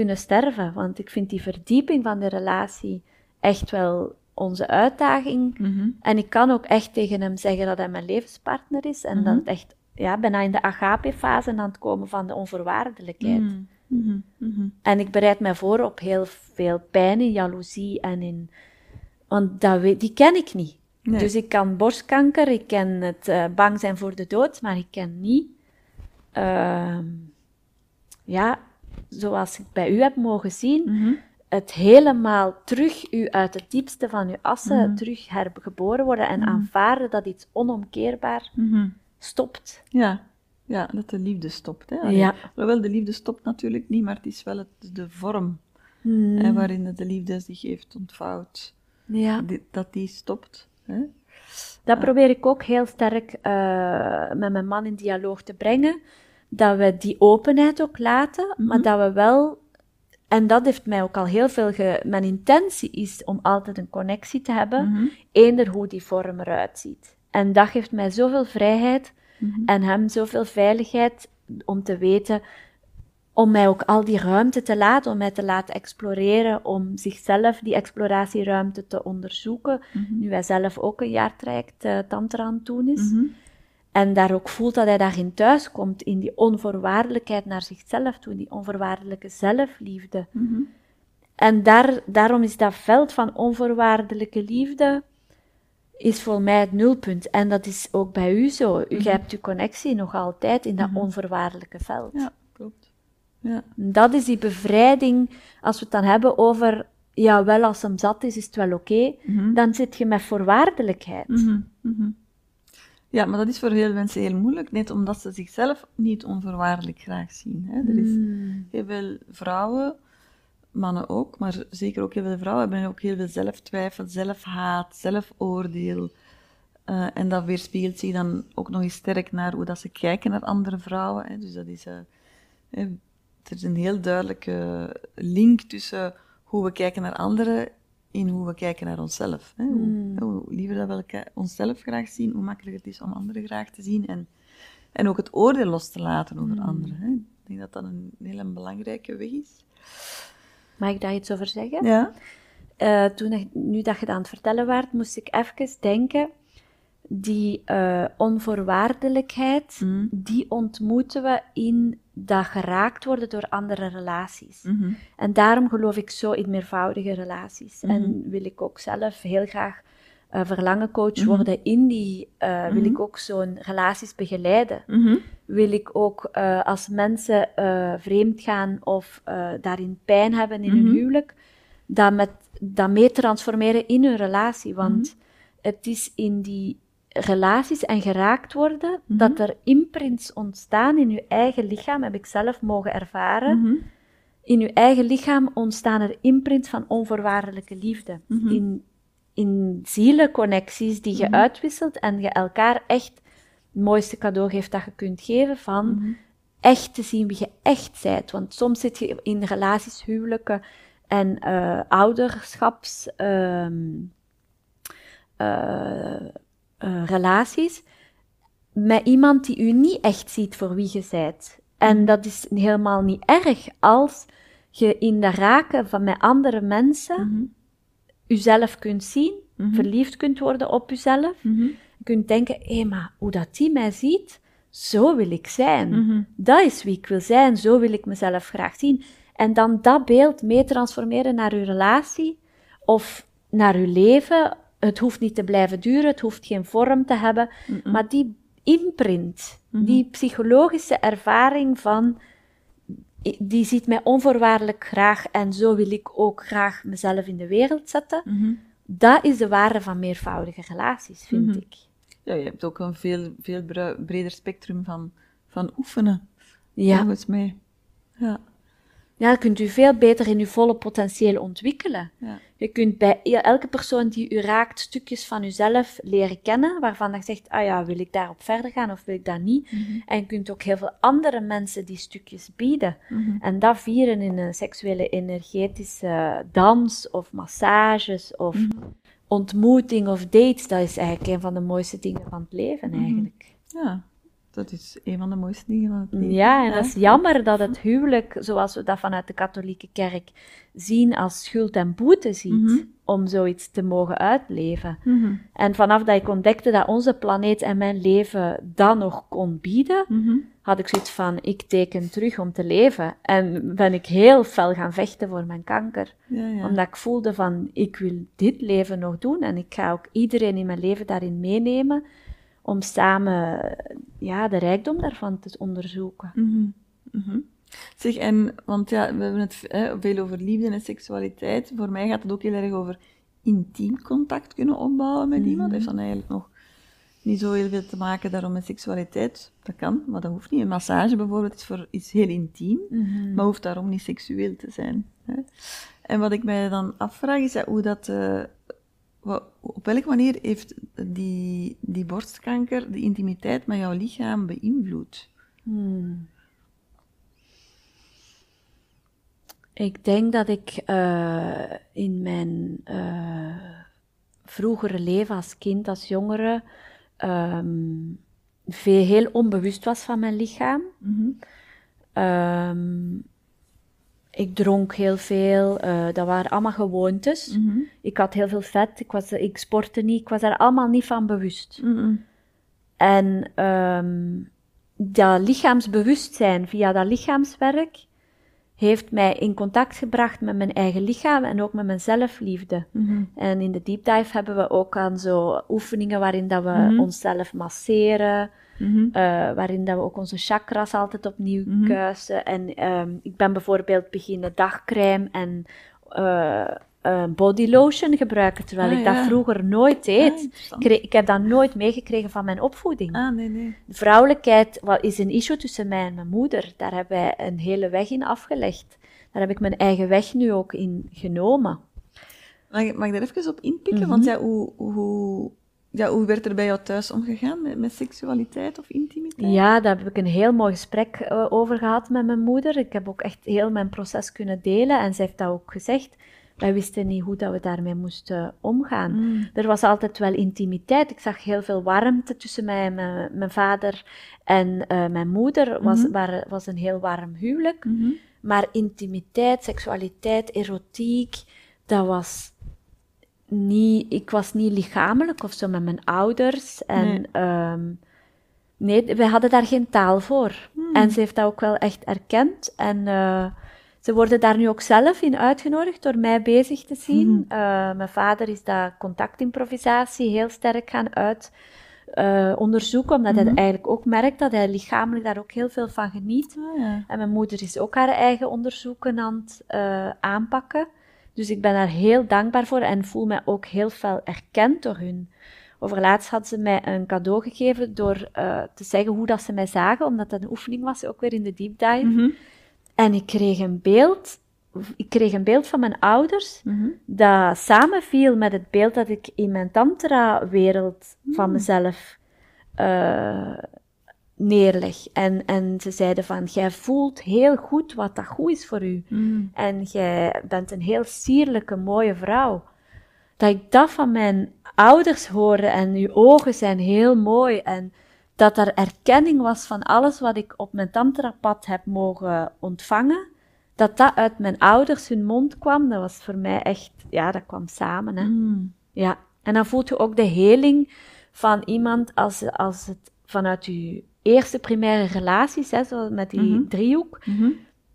kunnen sterven. Want ik vind die verdieping van de relatie echt wel onze uitdaging. Mhm. En ik kan ook echt tegen hem zeggen dat hij mijn levenspartner is. En Mhm. dat het echt ja, bijna in de agape-fase aan het komen van de onvoorwaardelijkheid. Mhm. Mhm. Mhm. En ik bereid mij voor op heel veel pijn in jaloezie en in... Want dat weet, die ken ik niet. Nee. Dus ik kan borstkanker, ik ken het eh, bang zijn voor de dood, maar ik ken niet... ehm, ja, zoals ik bij u heb mogen zien, Mhm. het helemaal terug u uit het diepste van uw assen, Mhm. terug hergeboren worden en Mhm. aanvaarden dat iets onomkeerbaar stopt. Ja. ja, dat de liefde stopt. Hè? Allee, Ja. Alhoewel, de liefde stopt natuurlijk niet, maar het is wel het, de vorm Hmm. hè, waarin de liefde zich heeft ontvouwd. Ja. Die- dat die stopt. Hè? Dat probeer ik ook heel sterk eh, met mijn man in dialoog te brengen. Dat we die openheid ook laten, maar Mhm. dat we wel. En dat heeft mij ook al heel veel. Ge... Mijn intentie is om altijd een connectie te hebben, Mhm. eender hoe die vorm eruit ziet. En dat geeft mij zoveel vrijheid Mhm. en hem zoveel veiligheid om te weten, om mij ook al die ruimte te laten, om mij te laten exploreren, om zichzelf die exploratieruimte te onderzoeken. Mhm. Nu hij zelf ook een jaartraject uh, tantra aan het doen is. En daar ook voelt dat hij daarin thuis komt, in die onvoorwaardelijkheid naar zichzelf toe, die onvoorwaardelijke zelfliefde. Mhm. En daar, daarom is dat veld van onvoorwaardelijke liefde, is voor mij het nulpunt. En dat is ook bij u zo. U Mhm. hebt uw connectie nog altijd in dat Mhm. onvoorwaardelijke veld. Ja, klopt. Ja. Dat is die bevrijding, als we het dan hebben over, ja, wel als hem zat is, is het wel oké, dan zit je met voorwaardelijkheid. Ja, maar dat is voor heel mensen heel moeilijk, net omdat ze zichzelf niet onvoorwaardelijk graag zien. Hè. Er is Mm. heel veel vrouwen, mannen ook, maar zeker ook heel veel vrouwen hebben ook heel veel zelftwijfel, zelfhaat, zelfoordeel. Eh, en dat weerspiegelt zich dan ook nog eens sterk naar hoe dat ze kijken naar andere vrouwen. Hè. Dus dat is, eh, hè, er is een heel duidelijke link tussen hoe we kijken naar anderen in hoe we kijken naar onszelf. Hè. Hoe, Mm. hoe liever dat we elkaar- onszelf graag zien, hoe makkelijker het is om anderen graag te zien. En, en ook het oordeel los te laten over Mm. anderen. Hè. Ik denk dat dat een hele belangrijke weg is. Mag ik daar iets over zeggen? Ja. Eh, toen, nu dat je dat aan het vertellen waart, moest ik even denken, die eh, onvoorwaardelijkheid, Mhm. die ontmoeten we in dat geraakt worden door andere relaties. Mhm. En daarom geloof ik zo in meervoudige relaties. Mhm. En wil ik ook zelf heel graag eh verlangencoach worden in die, eh, wil ik ook zo'n relaties begeleiden. Wil ik ook als mensen vreemd gaan of daarin pijn hebben in hun huwelijk, dat, met, dat mee transformeren in hun relatie. Want het is in die relaties en geraakt worden, Mhm. dat er imprints ontstaan in je eigen lichaam, heb ik zelf mogen ervaren. Mhm. In je eigen lichaam ontstaan er imprints van onvoorwaardelijke liefde. Mhm. In, in zielenconnecties die je uitwisselt en je elkaar echt het mooiste cadeau geeft dat je kunt geven van echt te zien wie je echt bent. Want soms zit je in relaties, huwelijken en eh, ouderschaps... ehm, eh, eh, relaties met iemand die u niet echt ziet voor wie je bent. En dat is helemaal niet erg als je in de raken van met andere mensen Mhm. uzelf kunt zien, Mhm. verliefd kunt worden op uzelf. Je kunt denken, hé, maar hoe dat die mij ziet, zo wil ik zijn. Mhm. Dat is wie ik wil zijn, zo wil ik mezelf graag zien. En dan dat beeld mee transformeren naar uw relatie of naar uw leven. Het hoeft niet te blijven duren, het hoeft geen vorm te hebben, maar die imprint, Mhm. die psychologische ervaring van, die ziet mij onvoorwaardelijk graag en zo wil ik ook graag mezelf in de wereld zetten. Mhm. Dat is de waarde van meervoudige relaties, vind Mhm. ik. Ja, je hebt ook een veel, veel breder spectrum van, van oefenen, Ja. volgens mij. Ja. Ja, kunt u veel beter in uw volle potentieel ontwikkelen. Ja. Je kunt bij elke persoon die u raakt stukjes van uzelf leren kennen, waarvan je zegt, ah ja, wil ik daarop verder gaan of wil ik dat niet? Mhm. En je kunt ook heel veel andere mensen die stukjes bieden. Mhm. En dat vieren in een seksuele energetische dans of massages of Mhm. ontmoeting of dates, dat is eigenlijk een van de mooiste dingen van het leven eigenlijk. Ja, dat is een van de mooiste dingen van het leven. Ja, en dat is jammer dat het huwelijk, zoals we dat vanuit de katholieke kerk zien, als schuld en boete ziet, Mhm. om zoiets te mogen uitleven. Mhm. En vanaf dat ik ontdekte dat onze planeet en mijn leven dat nog kon bieden, Mhm. had ik zoiets van, ik teken terug om te leven. En ben ik heel fel gaan vechten voor mijn kanker. Ja, ja. Omdat ik voelde van, ik wil dit leven nog doen en ik ga ook iedereen in mijn leven daarin meenemen om samen ja, de rijkdom daarvan te onderzoeken. Mhm. Mhm. Zeg, en, want ja, we hebben het hè, veel over liefde en seksualiteit. Voor mij gaat het ook heel erg over intiem contact kunnen opbouwen met iemand. Dat heeft dan eigenlijk nog niet zo heel veel te maken daarom met seksualiteit. Dat kan, maar dat hoeft niet. Een massage bijvoorbeeld is voor iets heel intiem, maar hoeft daarom niet seksueel te zijn. Hè. En wat ik mij dan afvraag is ja, hoe dat... eh, op welke manier heeft die, die borstkanker de intimiteit met jouw lichaam beïnvloed? Hmm. Ik denk dat ik eh, in mijn eh, vroegere leven als kind, als jongere, ehm, veel, heel onbewust was van mijn lichaam. Ehm, ik dronk heel veel, eh, dat waren allemaal gewoontes. Mhm. Ik had heel veel vet, ik, was, ik sportte niet, ik was daar allemaal niet van bewust. Mhm. En ehm, dat lichaamsbewustzijn via dat lichaamswerk heeft mij in contact gebracht met mijn eigen lichaam en ook met mijn zelfliefde. Mhm. En in de deep dive hebben we ook aan zo oefeningen waarin dat we onszelf masseren, Mhm. eh, waarin dat we ook onze chakras altijd opnieuw kuisen. En ehm, ik ben bijvoorbeeld beginnen dagcrème en eh, eh, body lotion gebruiken, terwijl Ah, ik dat vroeger nooit Ah, deed. ik heb dat nooit meegekregen van mijn opvoeding. Ah, nee, nee. Vrouwelijkheid wa- is een issue tussen mij en mijn moeder. Daar hebben wij een hele weg in afgelegd. Daar heb ik mijn eigen weg nu ook in genomen. Mag ik, mag ik daar even op inpikken? Mhm. Want ja hoe, hoe, ja, hoe werd er bij jou thuis omgegaan met, met seksualiteit of intimiteit? Ja, daar heb ik een heel mooi gesprek eh, over gehad met mijn moeder. Ik heb ook echt heel mijn proces kunnen delen en zij heeft dat ook gezegd. Wij wisten niet hoe dat we daarmee moesten omgaan. Mm. Er was altijd wel intimiteit. Ik zag heel veel warmte tussen mij en mijn, mijn vader en eh, mijn moeder. was, Mhm. waren- was een heel warm huwelijk. Mhm. Maar intimiteit, seksualiteit, erotiek, dat was niet, ik was niet lichamelijk of zo met mijn ouders. En Nee. nee, nee wij hadden daar geen taal voor. Hmm. En ze heeft dat ook wel echt erkend. En eh, ze worden daar nu ook zelf in uitgenodigd door mij bezig te zien. Mhm. Eh, mijn vader is dat contactimprovisatie heel sterk gaan uit eh, onderzoeken, omdat Mhm. hij eigenlijk ook merkt dat hij lichamelijk daar ook heel veel van geniet. Ah, ja. En mijn moeder is ook haar eigen onderzoeken aan het aanpakken. Dus ik ben daar heel dankbaar voor en voel mij ook heel fel erkend door hun. Overlaatst hadden ze mij een cadeau gegeven door uh, te zeggen hoe dat ze mij zagen, omdat dat een oefening was, ook weer in de deep dive. Mhm. En ik kreeg een beeld, ik kreeg een beeld van mijn ouders, Mhm. dat samenviel met het beeld dat ik in mijn tantra-wereld van mezelf eh, neerleg. En, en ze zeiden van, jij voelt heel goed wat dat goed is voor u. Mhm. En jij bent een heel sierlijke, mooie vrouw. Dat ik dat van mijn ouders hoorde en uw ogen zijn heel mooi. En dat er erkenning was van alles wat ik op mijn tantrapad heb mogen ontvangen. Dat dat uit mijn ouders hun mond kwam, dat was voor mij echt, ja, dat kwam samen. Hè. Mhm. Ja, en dan voelt je ook de heling van iemand als, als het vanuit je eerste primaire relaties, hè, zo met die Mhm. driehoek, Mhm.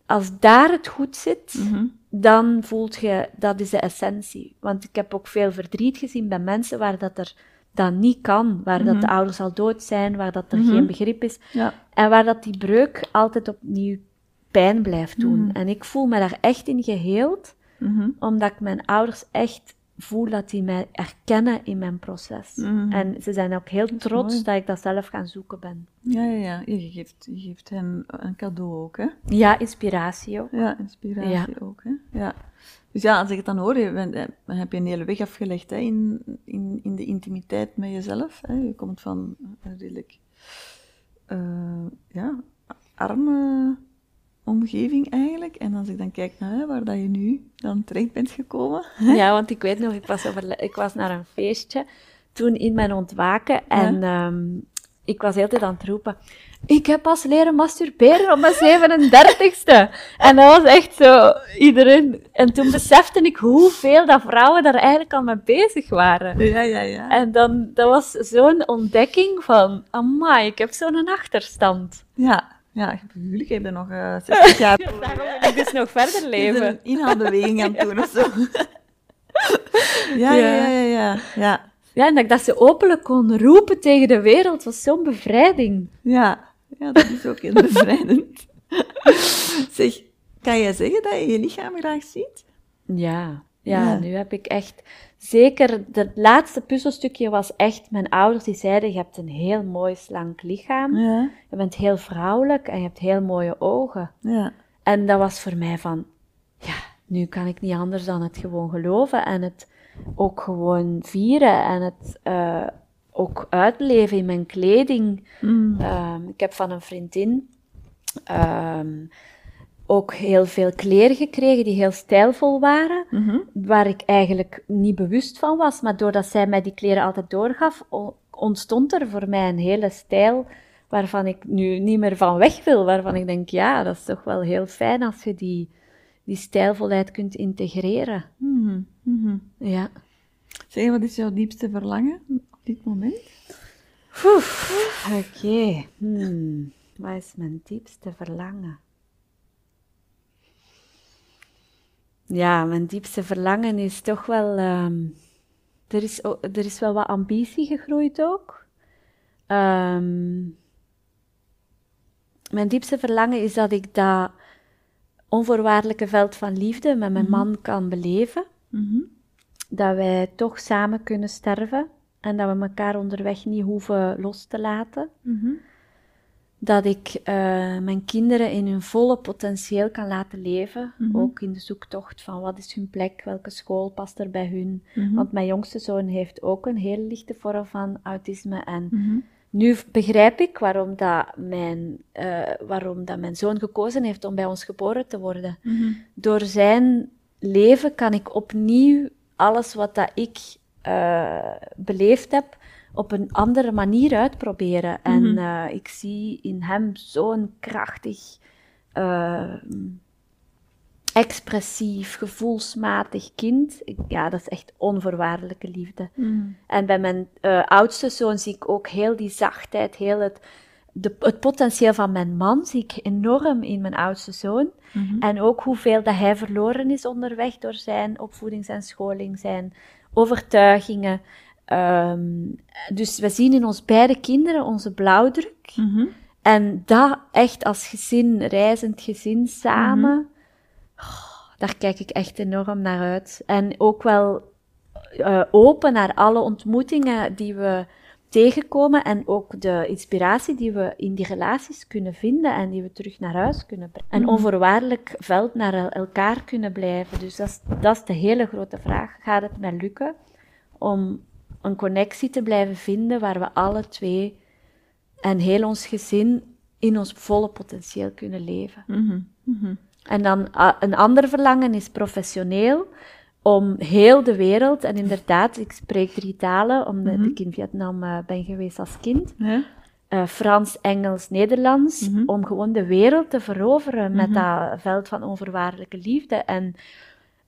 als daar het goed zit, Mhm. dan voelt je, dat is de essentie. Want ik heb ook veel verdriet gezien bij mensen waar dat er dat niet kan, waar dat de ouders al dood zijn, waar dat er geen begrip is, Ja. en waar dat die breuk altijd opnieuw pijn blijft doen. En ik voel me daar echt in geheeld, omdat ik mijn ouders echt voel dat die mij erkennen in mijn proces. Mhm. En ze zijn ook heel trots mooi. dat ik dat zelf gaan zoeken ben. Ja, ja, ja. Je geeft, je geeft hen een cadeau ook, hè? Ja, inspiratie ook. Ja, inspiratie Ja. ook, hè? Ja. Dus ja, als ik het dan hoor, je bent- eh, dan heb je een hele weg afgelegd hè, in, in, in de intimiteit met jezelf. Hè. Je komt van een redelijk eh, ja, arme omgeving eigenlijk. En als ik dan kijk naar hè, waar dat je nu dan terecht bent gekomen. Ja, want ik weet nog, ik was, over, ik was naar een feestje toen in mijn ontwaken en ehm, ik was heel tijd aan het roepen. Ik heb pas leren masturberen op mijn 37ste. En dat was echt zo, iedereen. En toen besefte ik hoeveel dat vrouwen daar eigenlijk al mee bezig waren. Ja, ja, ja. En dan, dat was zo'n ontdekking van, amai, ik heb zo'n achterstand. Ja, ja, je hebt er nog eh 60 jaar voor. Daarom wil ik dus nog verder leven. een inhaalbeweging aan het doen of zo. Ja, ja, ja, ja, ja. ja. Ja, en dat ik dat ze openlijk kon roepen tegen de wereld, was zo'n bevrijding. Ja, ja, dat is ook heel bevrijdend. zeg, kan jij zeggen dat je je lichaam graag ziet? Ja, ja, Ja. nu heb ik echt... Zeker, het laatste puzzelstukje was echt... Mijn ouders die zeiden, je hebt een heel mooi slank lichaam. Ja, Je bent heel vrouwelijk en je hebt heel mooie ogen. ja. En dat was voor mij van... Ja, nu kan ik niet anders dan het gewoon geloven. En het ook gewoon vieren. En het eh, ook uitleven in mijn kleding. Mm. Ehm, ik heb van een vriendin ehm, ook heel veel kleren gekregen die heel stijlvol waren, Mhm. waar ik eigenlijk niet bewust van was. Maar doordat zij mij die kleren altijd doorgaf, ontstond er voor mij een hele stijl waarvan ik nu niet meer van weg wil. Waarvan ik denk, ja, dat is toch wel heel fijn als je die, die stijlvolheid kunt integreren. Mhm, mhm. Ja. Zeg, wat is jouw diepste verlangen op dit moment? Oké. Hmm. Wat is mijn diepste verlangen? Ja, mijn diepste verlangen is toch wel. ehm, er, is, er is wel wat ambitie gegroeid ook. Ehm, mijn diepste verlangen is dat ik dat onvoorwaardelijke veld van liefde met mijn man kan beleven Mhm. dat wij toch samen kunnen sterven en dat we elkaar onderweg niet hoeven los te laten. Mhm. Dat ik eh, mijn kinderen in hun volle potentieel kan laten leven, Mhm. ook in de zoektocht van wat is hun plek, welke school past er bij hun. Mhm. Want mijn jongste zoon heeft ook een heel lichte vorm van autisme en Mhm. nu begrijp ik waarom dat mijn, eh, waarom dat mijn zoon gekozen heeft om bij ons geboren te worden door zijn leven kan ik opnieuw alles wat dat ik eh, beleefd heb op een andere manier uitproberen. En Mhm. eh, ik zie in hem zo'n krachtig, eh, expressief, gevoelsmatig kind. Ik- ja, dat is echt onvoorwaardelijke liefde. Mhm. En bij mijn eh, oudste zoon zie ik ook heel die zachtheid, heel het, de, het potentieel van mijn man zie ik enorm in mijn oudste zoon. Mhm. En ook hoeveel dat hij verloren is onderweg door zijn opvoeding, zijn scholing, zijn overtuigingen. Ehm, dus we zien in ons beide kinderen onze blauwdruk. Mhm. En dat echt als gezin, reizend gezin samen, oh, daar kijk ik echt enorm naar uit. En ook wel uh, open naar alle ontmoetingen die we tegenkomen en ook de inspiratie die we in die relaties kunnen vinden en die we terug naar huis kunnen brengen. En Mhm. onvoorwaardelijk veld naar el- elkaar kunnen blijven. Dus dat is, dat is de hele grote vraag. Gaat het mij lukken om een connectie te blijven vinden waar we alle twee en heel ons gezin in ons volle potentieel kunnen leven? Mhm. Mhm. En dan ah, een ander verlangen is professioneel, om heel de wereld, en inderdaad, ik spreek drie talen, omdat Mhm. ik in Vietnam eh, ben geweest als kind, Ja. eh, Frans, Engels, Nederlands, om gewoon de wereld te veroveren met dat veld van onvoorwaardelijke liefde. En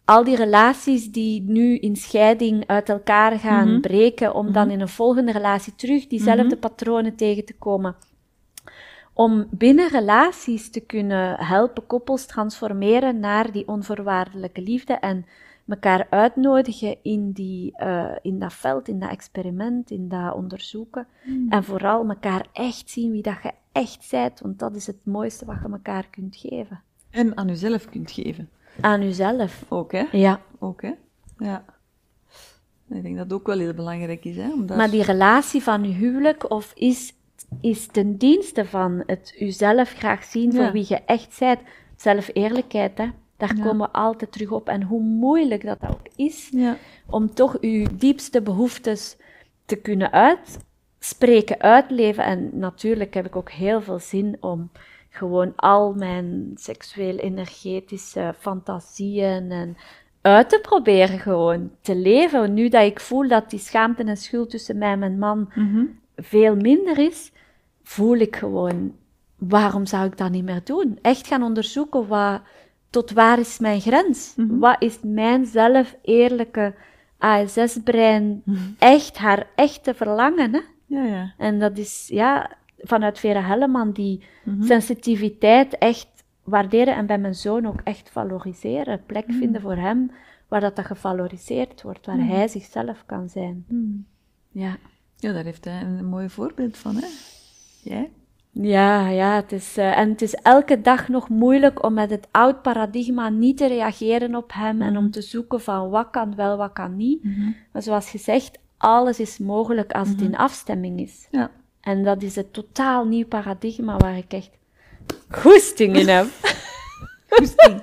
al die relaties die nu in scheiding uit elkaar gaan Mhm. breken, om dan Mhm. in een volgende relatie terug diezelfde Mhm. patronen tegen te komen. Om binnen relaties te kunnen helpen koppels transformeren naar die onvoorwaardelijke liefde en elkaar uitnodigen in, die, eh, in dat veld, in dat experiment, in dat onderzoeken. En vooral elkaar echt zien wie dat je echt bent, want dat is het mooiste wat je elkaar kunt geven. En aan jezelf kunt geven. Aan jezelf. Ook, hè? Ja, Ook, hè? Ja. Ik denk dat het ook wel heel belangrijk is, hè? Om daar- maar die relatie van je huwelijk of is, is ten dienste van het jezelf graag zien voor Ja. wie je echt bent. Zelfeerlijkheid, hè. Daar Ja. komen we altijd terug op. En hoe moeilijk dat ook is, Ja. om toch uw diepste behoeftes te kunnen uitspreken, uitleven. En natuurlijk heb ik ook heel veel zin om gewoon al mijn seksueel-energetische fantasieën en uit te proberen gewoon te leven. Nu dat ik voel dat die schaamte en schuld tussen mij en mijn man Mhm. veel minder is, voel ik gewoon, waarom zou ik dat niet meer doen? Echt gaan onderzoeken, wat, tot waar is mijn grens? Mhm. Wat is mijn zelf eerlijke ASS-brein Mhm. echt haar echte verlangen? Hè? Ja, ja. En dat is, ja, vanuit Vera Helleman, die Mhm. sensitiviteit echt waarderen en bij mijn zoon ook echt valoriseren. Plek Mhm. vinden voor hem, waar dat, dat gevaloriseerd wordt, waar Mhm. hij zichzelf kan zijn. Ja. Ja, daar heeft hij een mooi voorbeeld van, hè? Jij? Ja, ja, het is, eh, en het is elke dag nog moeilijk om met het oud paradigma niet te reageren op hem en om te zoeken van wat kan wel, wat kan niet. Maar zoals gezegd, alles is mogelijk als het in afstemming is. Ja. En dat is een totaal nieuw paradigma waar ik echt goesting in heb. Goesting.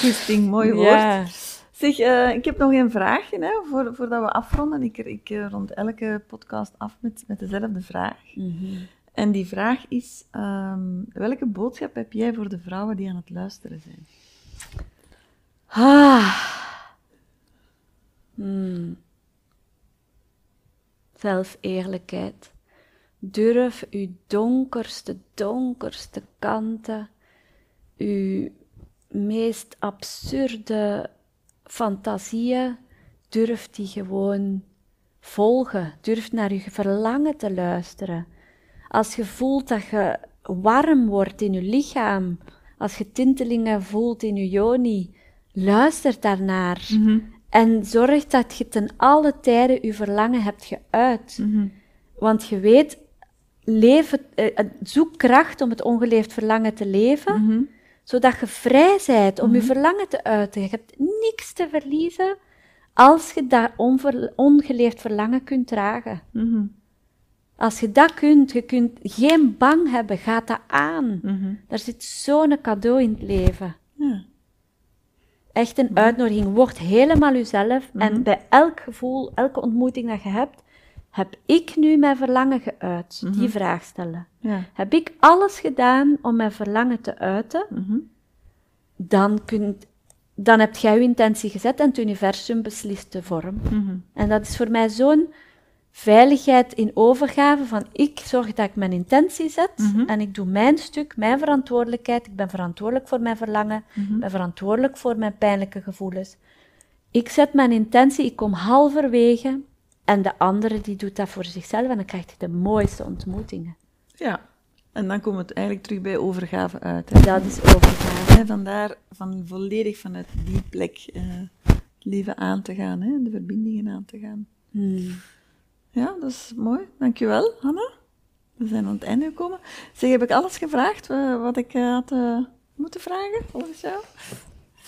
Goesting, mooi woord. Ja. Zeg, eh, ik heb nog een vraagje, hè, voor, voordat we afronden. Ik, ik eh, rond elke podcast af met, met dezelfde vraag. Mhm. En die vraag is, ehm, welke boodschap heb jij voor de vrouwen die aan het luisteren zijn? Ah. Hmm. Zelfeerlijkheid. Durf uw donkerste, donkerste kanten, uw meest absurde fantasieën, durf die gewoon volgen. Durf naar je verlangen te luisteren. Als je voelt dat je warm wordt in je lichaam, als je tintelingen voelt in je joni, luister daarnaar. En zorg dat je ten alle tijden je verlangen hebt geuit. Want je weet, eh, eh, zoek kracht om het ongeleefd verlangen te leven, zodat je vrij bent om je verlangen te uiten. Je hebt niks te verliezen als je dat onver- ongeleefd verlangen kunt dragen. Mhm. Als je dat kunt, je kunt geen bang hebben, gaat dat aan. Mhm. Daar zit zo'n cadeau in het leven. Ja. Echt een uitnodiging. Word helemaal jezelf. En bij elk gevoel, elke ontmoeting dat je hebt, heb ik nu mijn verlangen geuit? Die vraag stellen. Ja. Heb ik alles gedaan om mijn verlangen te uiten? Mhm. Dan, kunt, dan heb jij je intentie gezet en het universum beslist de vorm. Mhm. En dat is voor mij zo'n veiligheid in overgave van ik zorg dat ik mijn intentie zet en ik doe mijn stuk, mijn verantwoordelijkheid. Ik ben verantwoordelijk voor mijn verlangen, ik ben verantwoordelijk voor mijn pijnlijke gevoelens. Ik zet mijn intentie, ik kom halverwege en de andere die doet dat voor zichzelf en dan krijg je de mooiste ontmoetingen. ja. En dan komt het eigenlijk terug bij overgave uit. Hè? Dat is overgave. Hè, Vandaar van volledig vanuit die plek eh, het leven aan te gaan, hè? de verbindingen aan te gaan. Hmm. Ja, dat is mooi. Dankjewel, Hanna. We zijn aan het einde gekomen. Zeg, heb ik alles gevraagd eh, wat ik eh, had moeten vragen, volgens jou?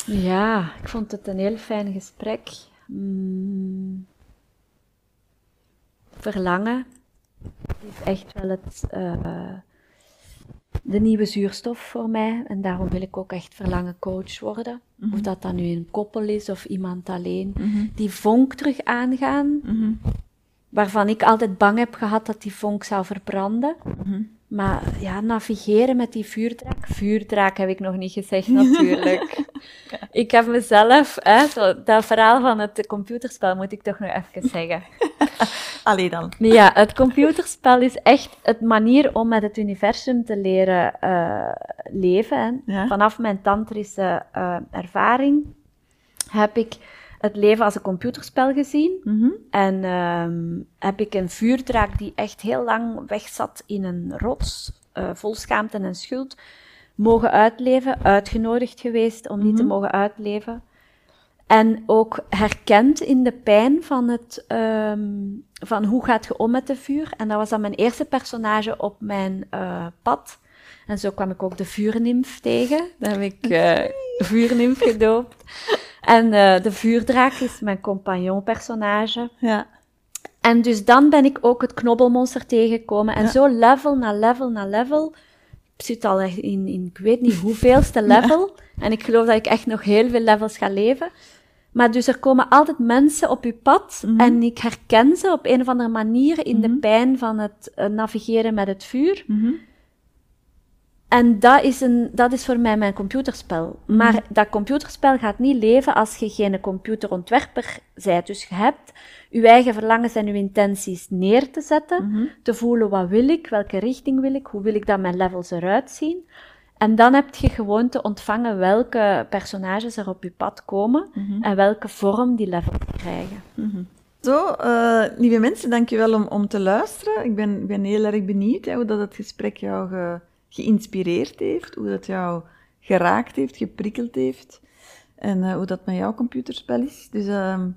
Ja, ik vond het een heel fijn gesprek. Mm. Verlangen is echt wel het, uh, de nieuwe zuurstof voor mij. En daarom wil ik ook echt verlangen coach worden. Of dat dan nu een koppel is of iemand alleen. Die vonk terug aangaan. Waarvan ik altijd bang heb gehad dat die vonk zou verbranden. Maar ja, navigeren met die vuurdraak. Vuurdraak heb ik nog niet gezegd, natuurlijk. ik heb mezelf, hè, zo, dat verhaal van het computerspel moet ik toch nog even zeggen. Allee dan. Ja, het computerspel is echt het manier om met het universum te leren uh, leven. Ja. Vanaf mijn tantrische uh, ervaring heb ik het leven als een computerspel gezien. Mm En um, heb ik een vuurdraak die echt heel lang wegzat in een rots, uh, vol schaamte en schuld, mogen uitleven, uitgenodigd geweest om die mm -hmm. te mogen uitleven. En ook herkend in de pijn van, het, um, van hoe gaat je om met de vuur. En dat was dan mijn eerste personage op mijn uh, pad. En zo kwam ik ook de vuurnimf tegen. Dan heb ik uh, vuurnimf gedoopt. En uh, de vuurdraak is mijn compagnonpersonage. Ja. En dus dan ben ik ook het knobbelmonster tegengekomen. En ja. zo level na level na level. Ik zit al in, in ik weet niet hoeveelste level. Ja. En ik geloof dat ik echt nog heel veel levels ga leven. Maar dus er komen altijd mensen op je pad. Mhm. En ik herken ze op een of andere manier in Mhm. de pijn van het uh, navigeren met het vuur. Mhm. En dat is, een, dat is voor mij mijn computerspel. Mhm. Maar dat computerspel gaat niet leven als je geen computerontwerper bent. Dus je hebt je eigen verlangens en je intenties neer te zetten, Mhm. te voelen wat wil ik, welke richting wil ik, hoe wil ik dat mijn levels eruit zien. En dan heb je gewoon te ontvangen welke personages er op je pad komen Mhm. en welke vorm die levels krijgen. Zo, eh, lieve mensen, dankjewel om, om te luisteren. Ik ben, ben heel erg benieuwd hè, hoe dat het gesprek jou ge- geïnspireerd heeft, hoe dat jou geraakt heeft, geprikkeld heeft en eh, hoe dat met jouw computerspel is. Dus ehm,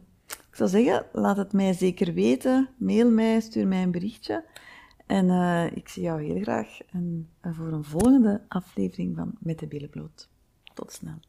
zou zeggen, laat het mij zeker weten. Mail mij, stuur mij een berichtje. En eh, ik zie jou heel graag eh, voor een volgende aflevering van Met de Billen Bloot. Tot snel.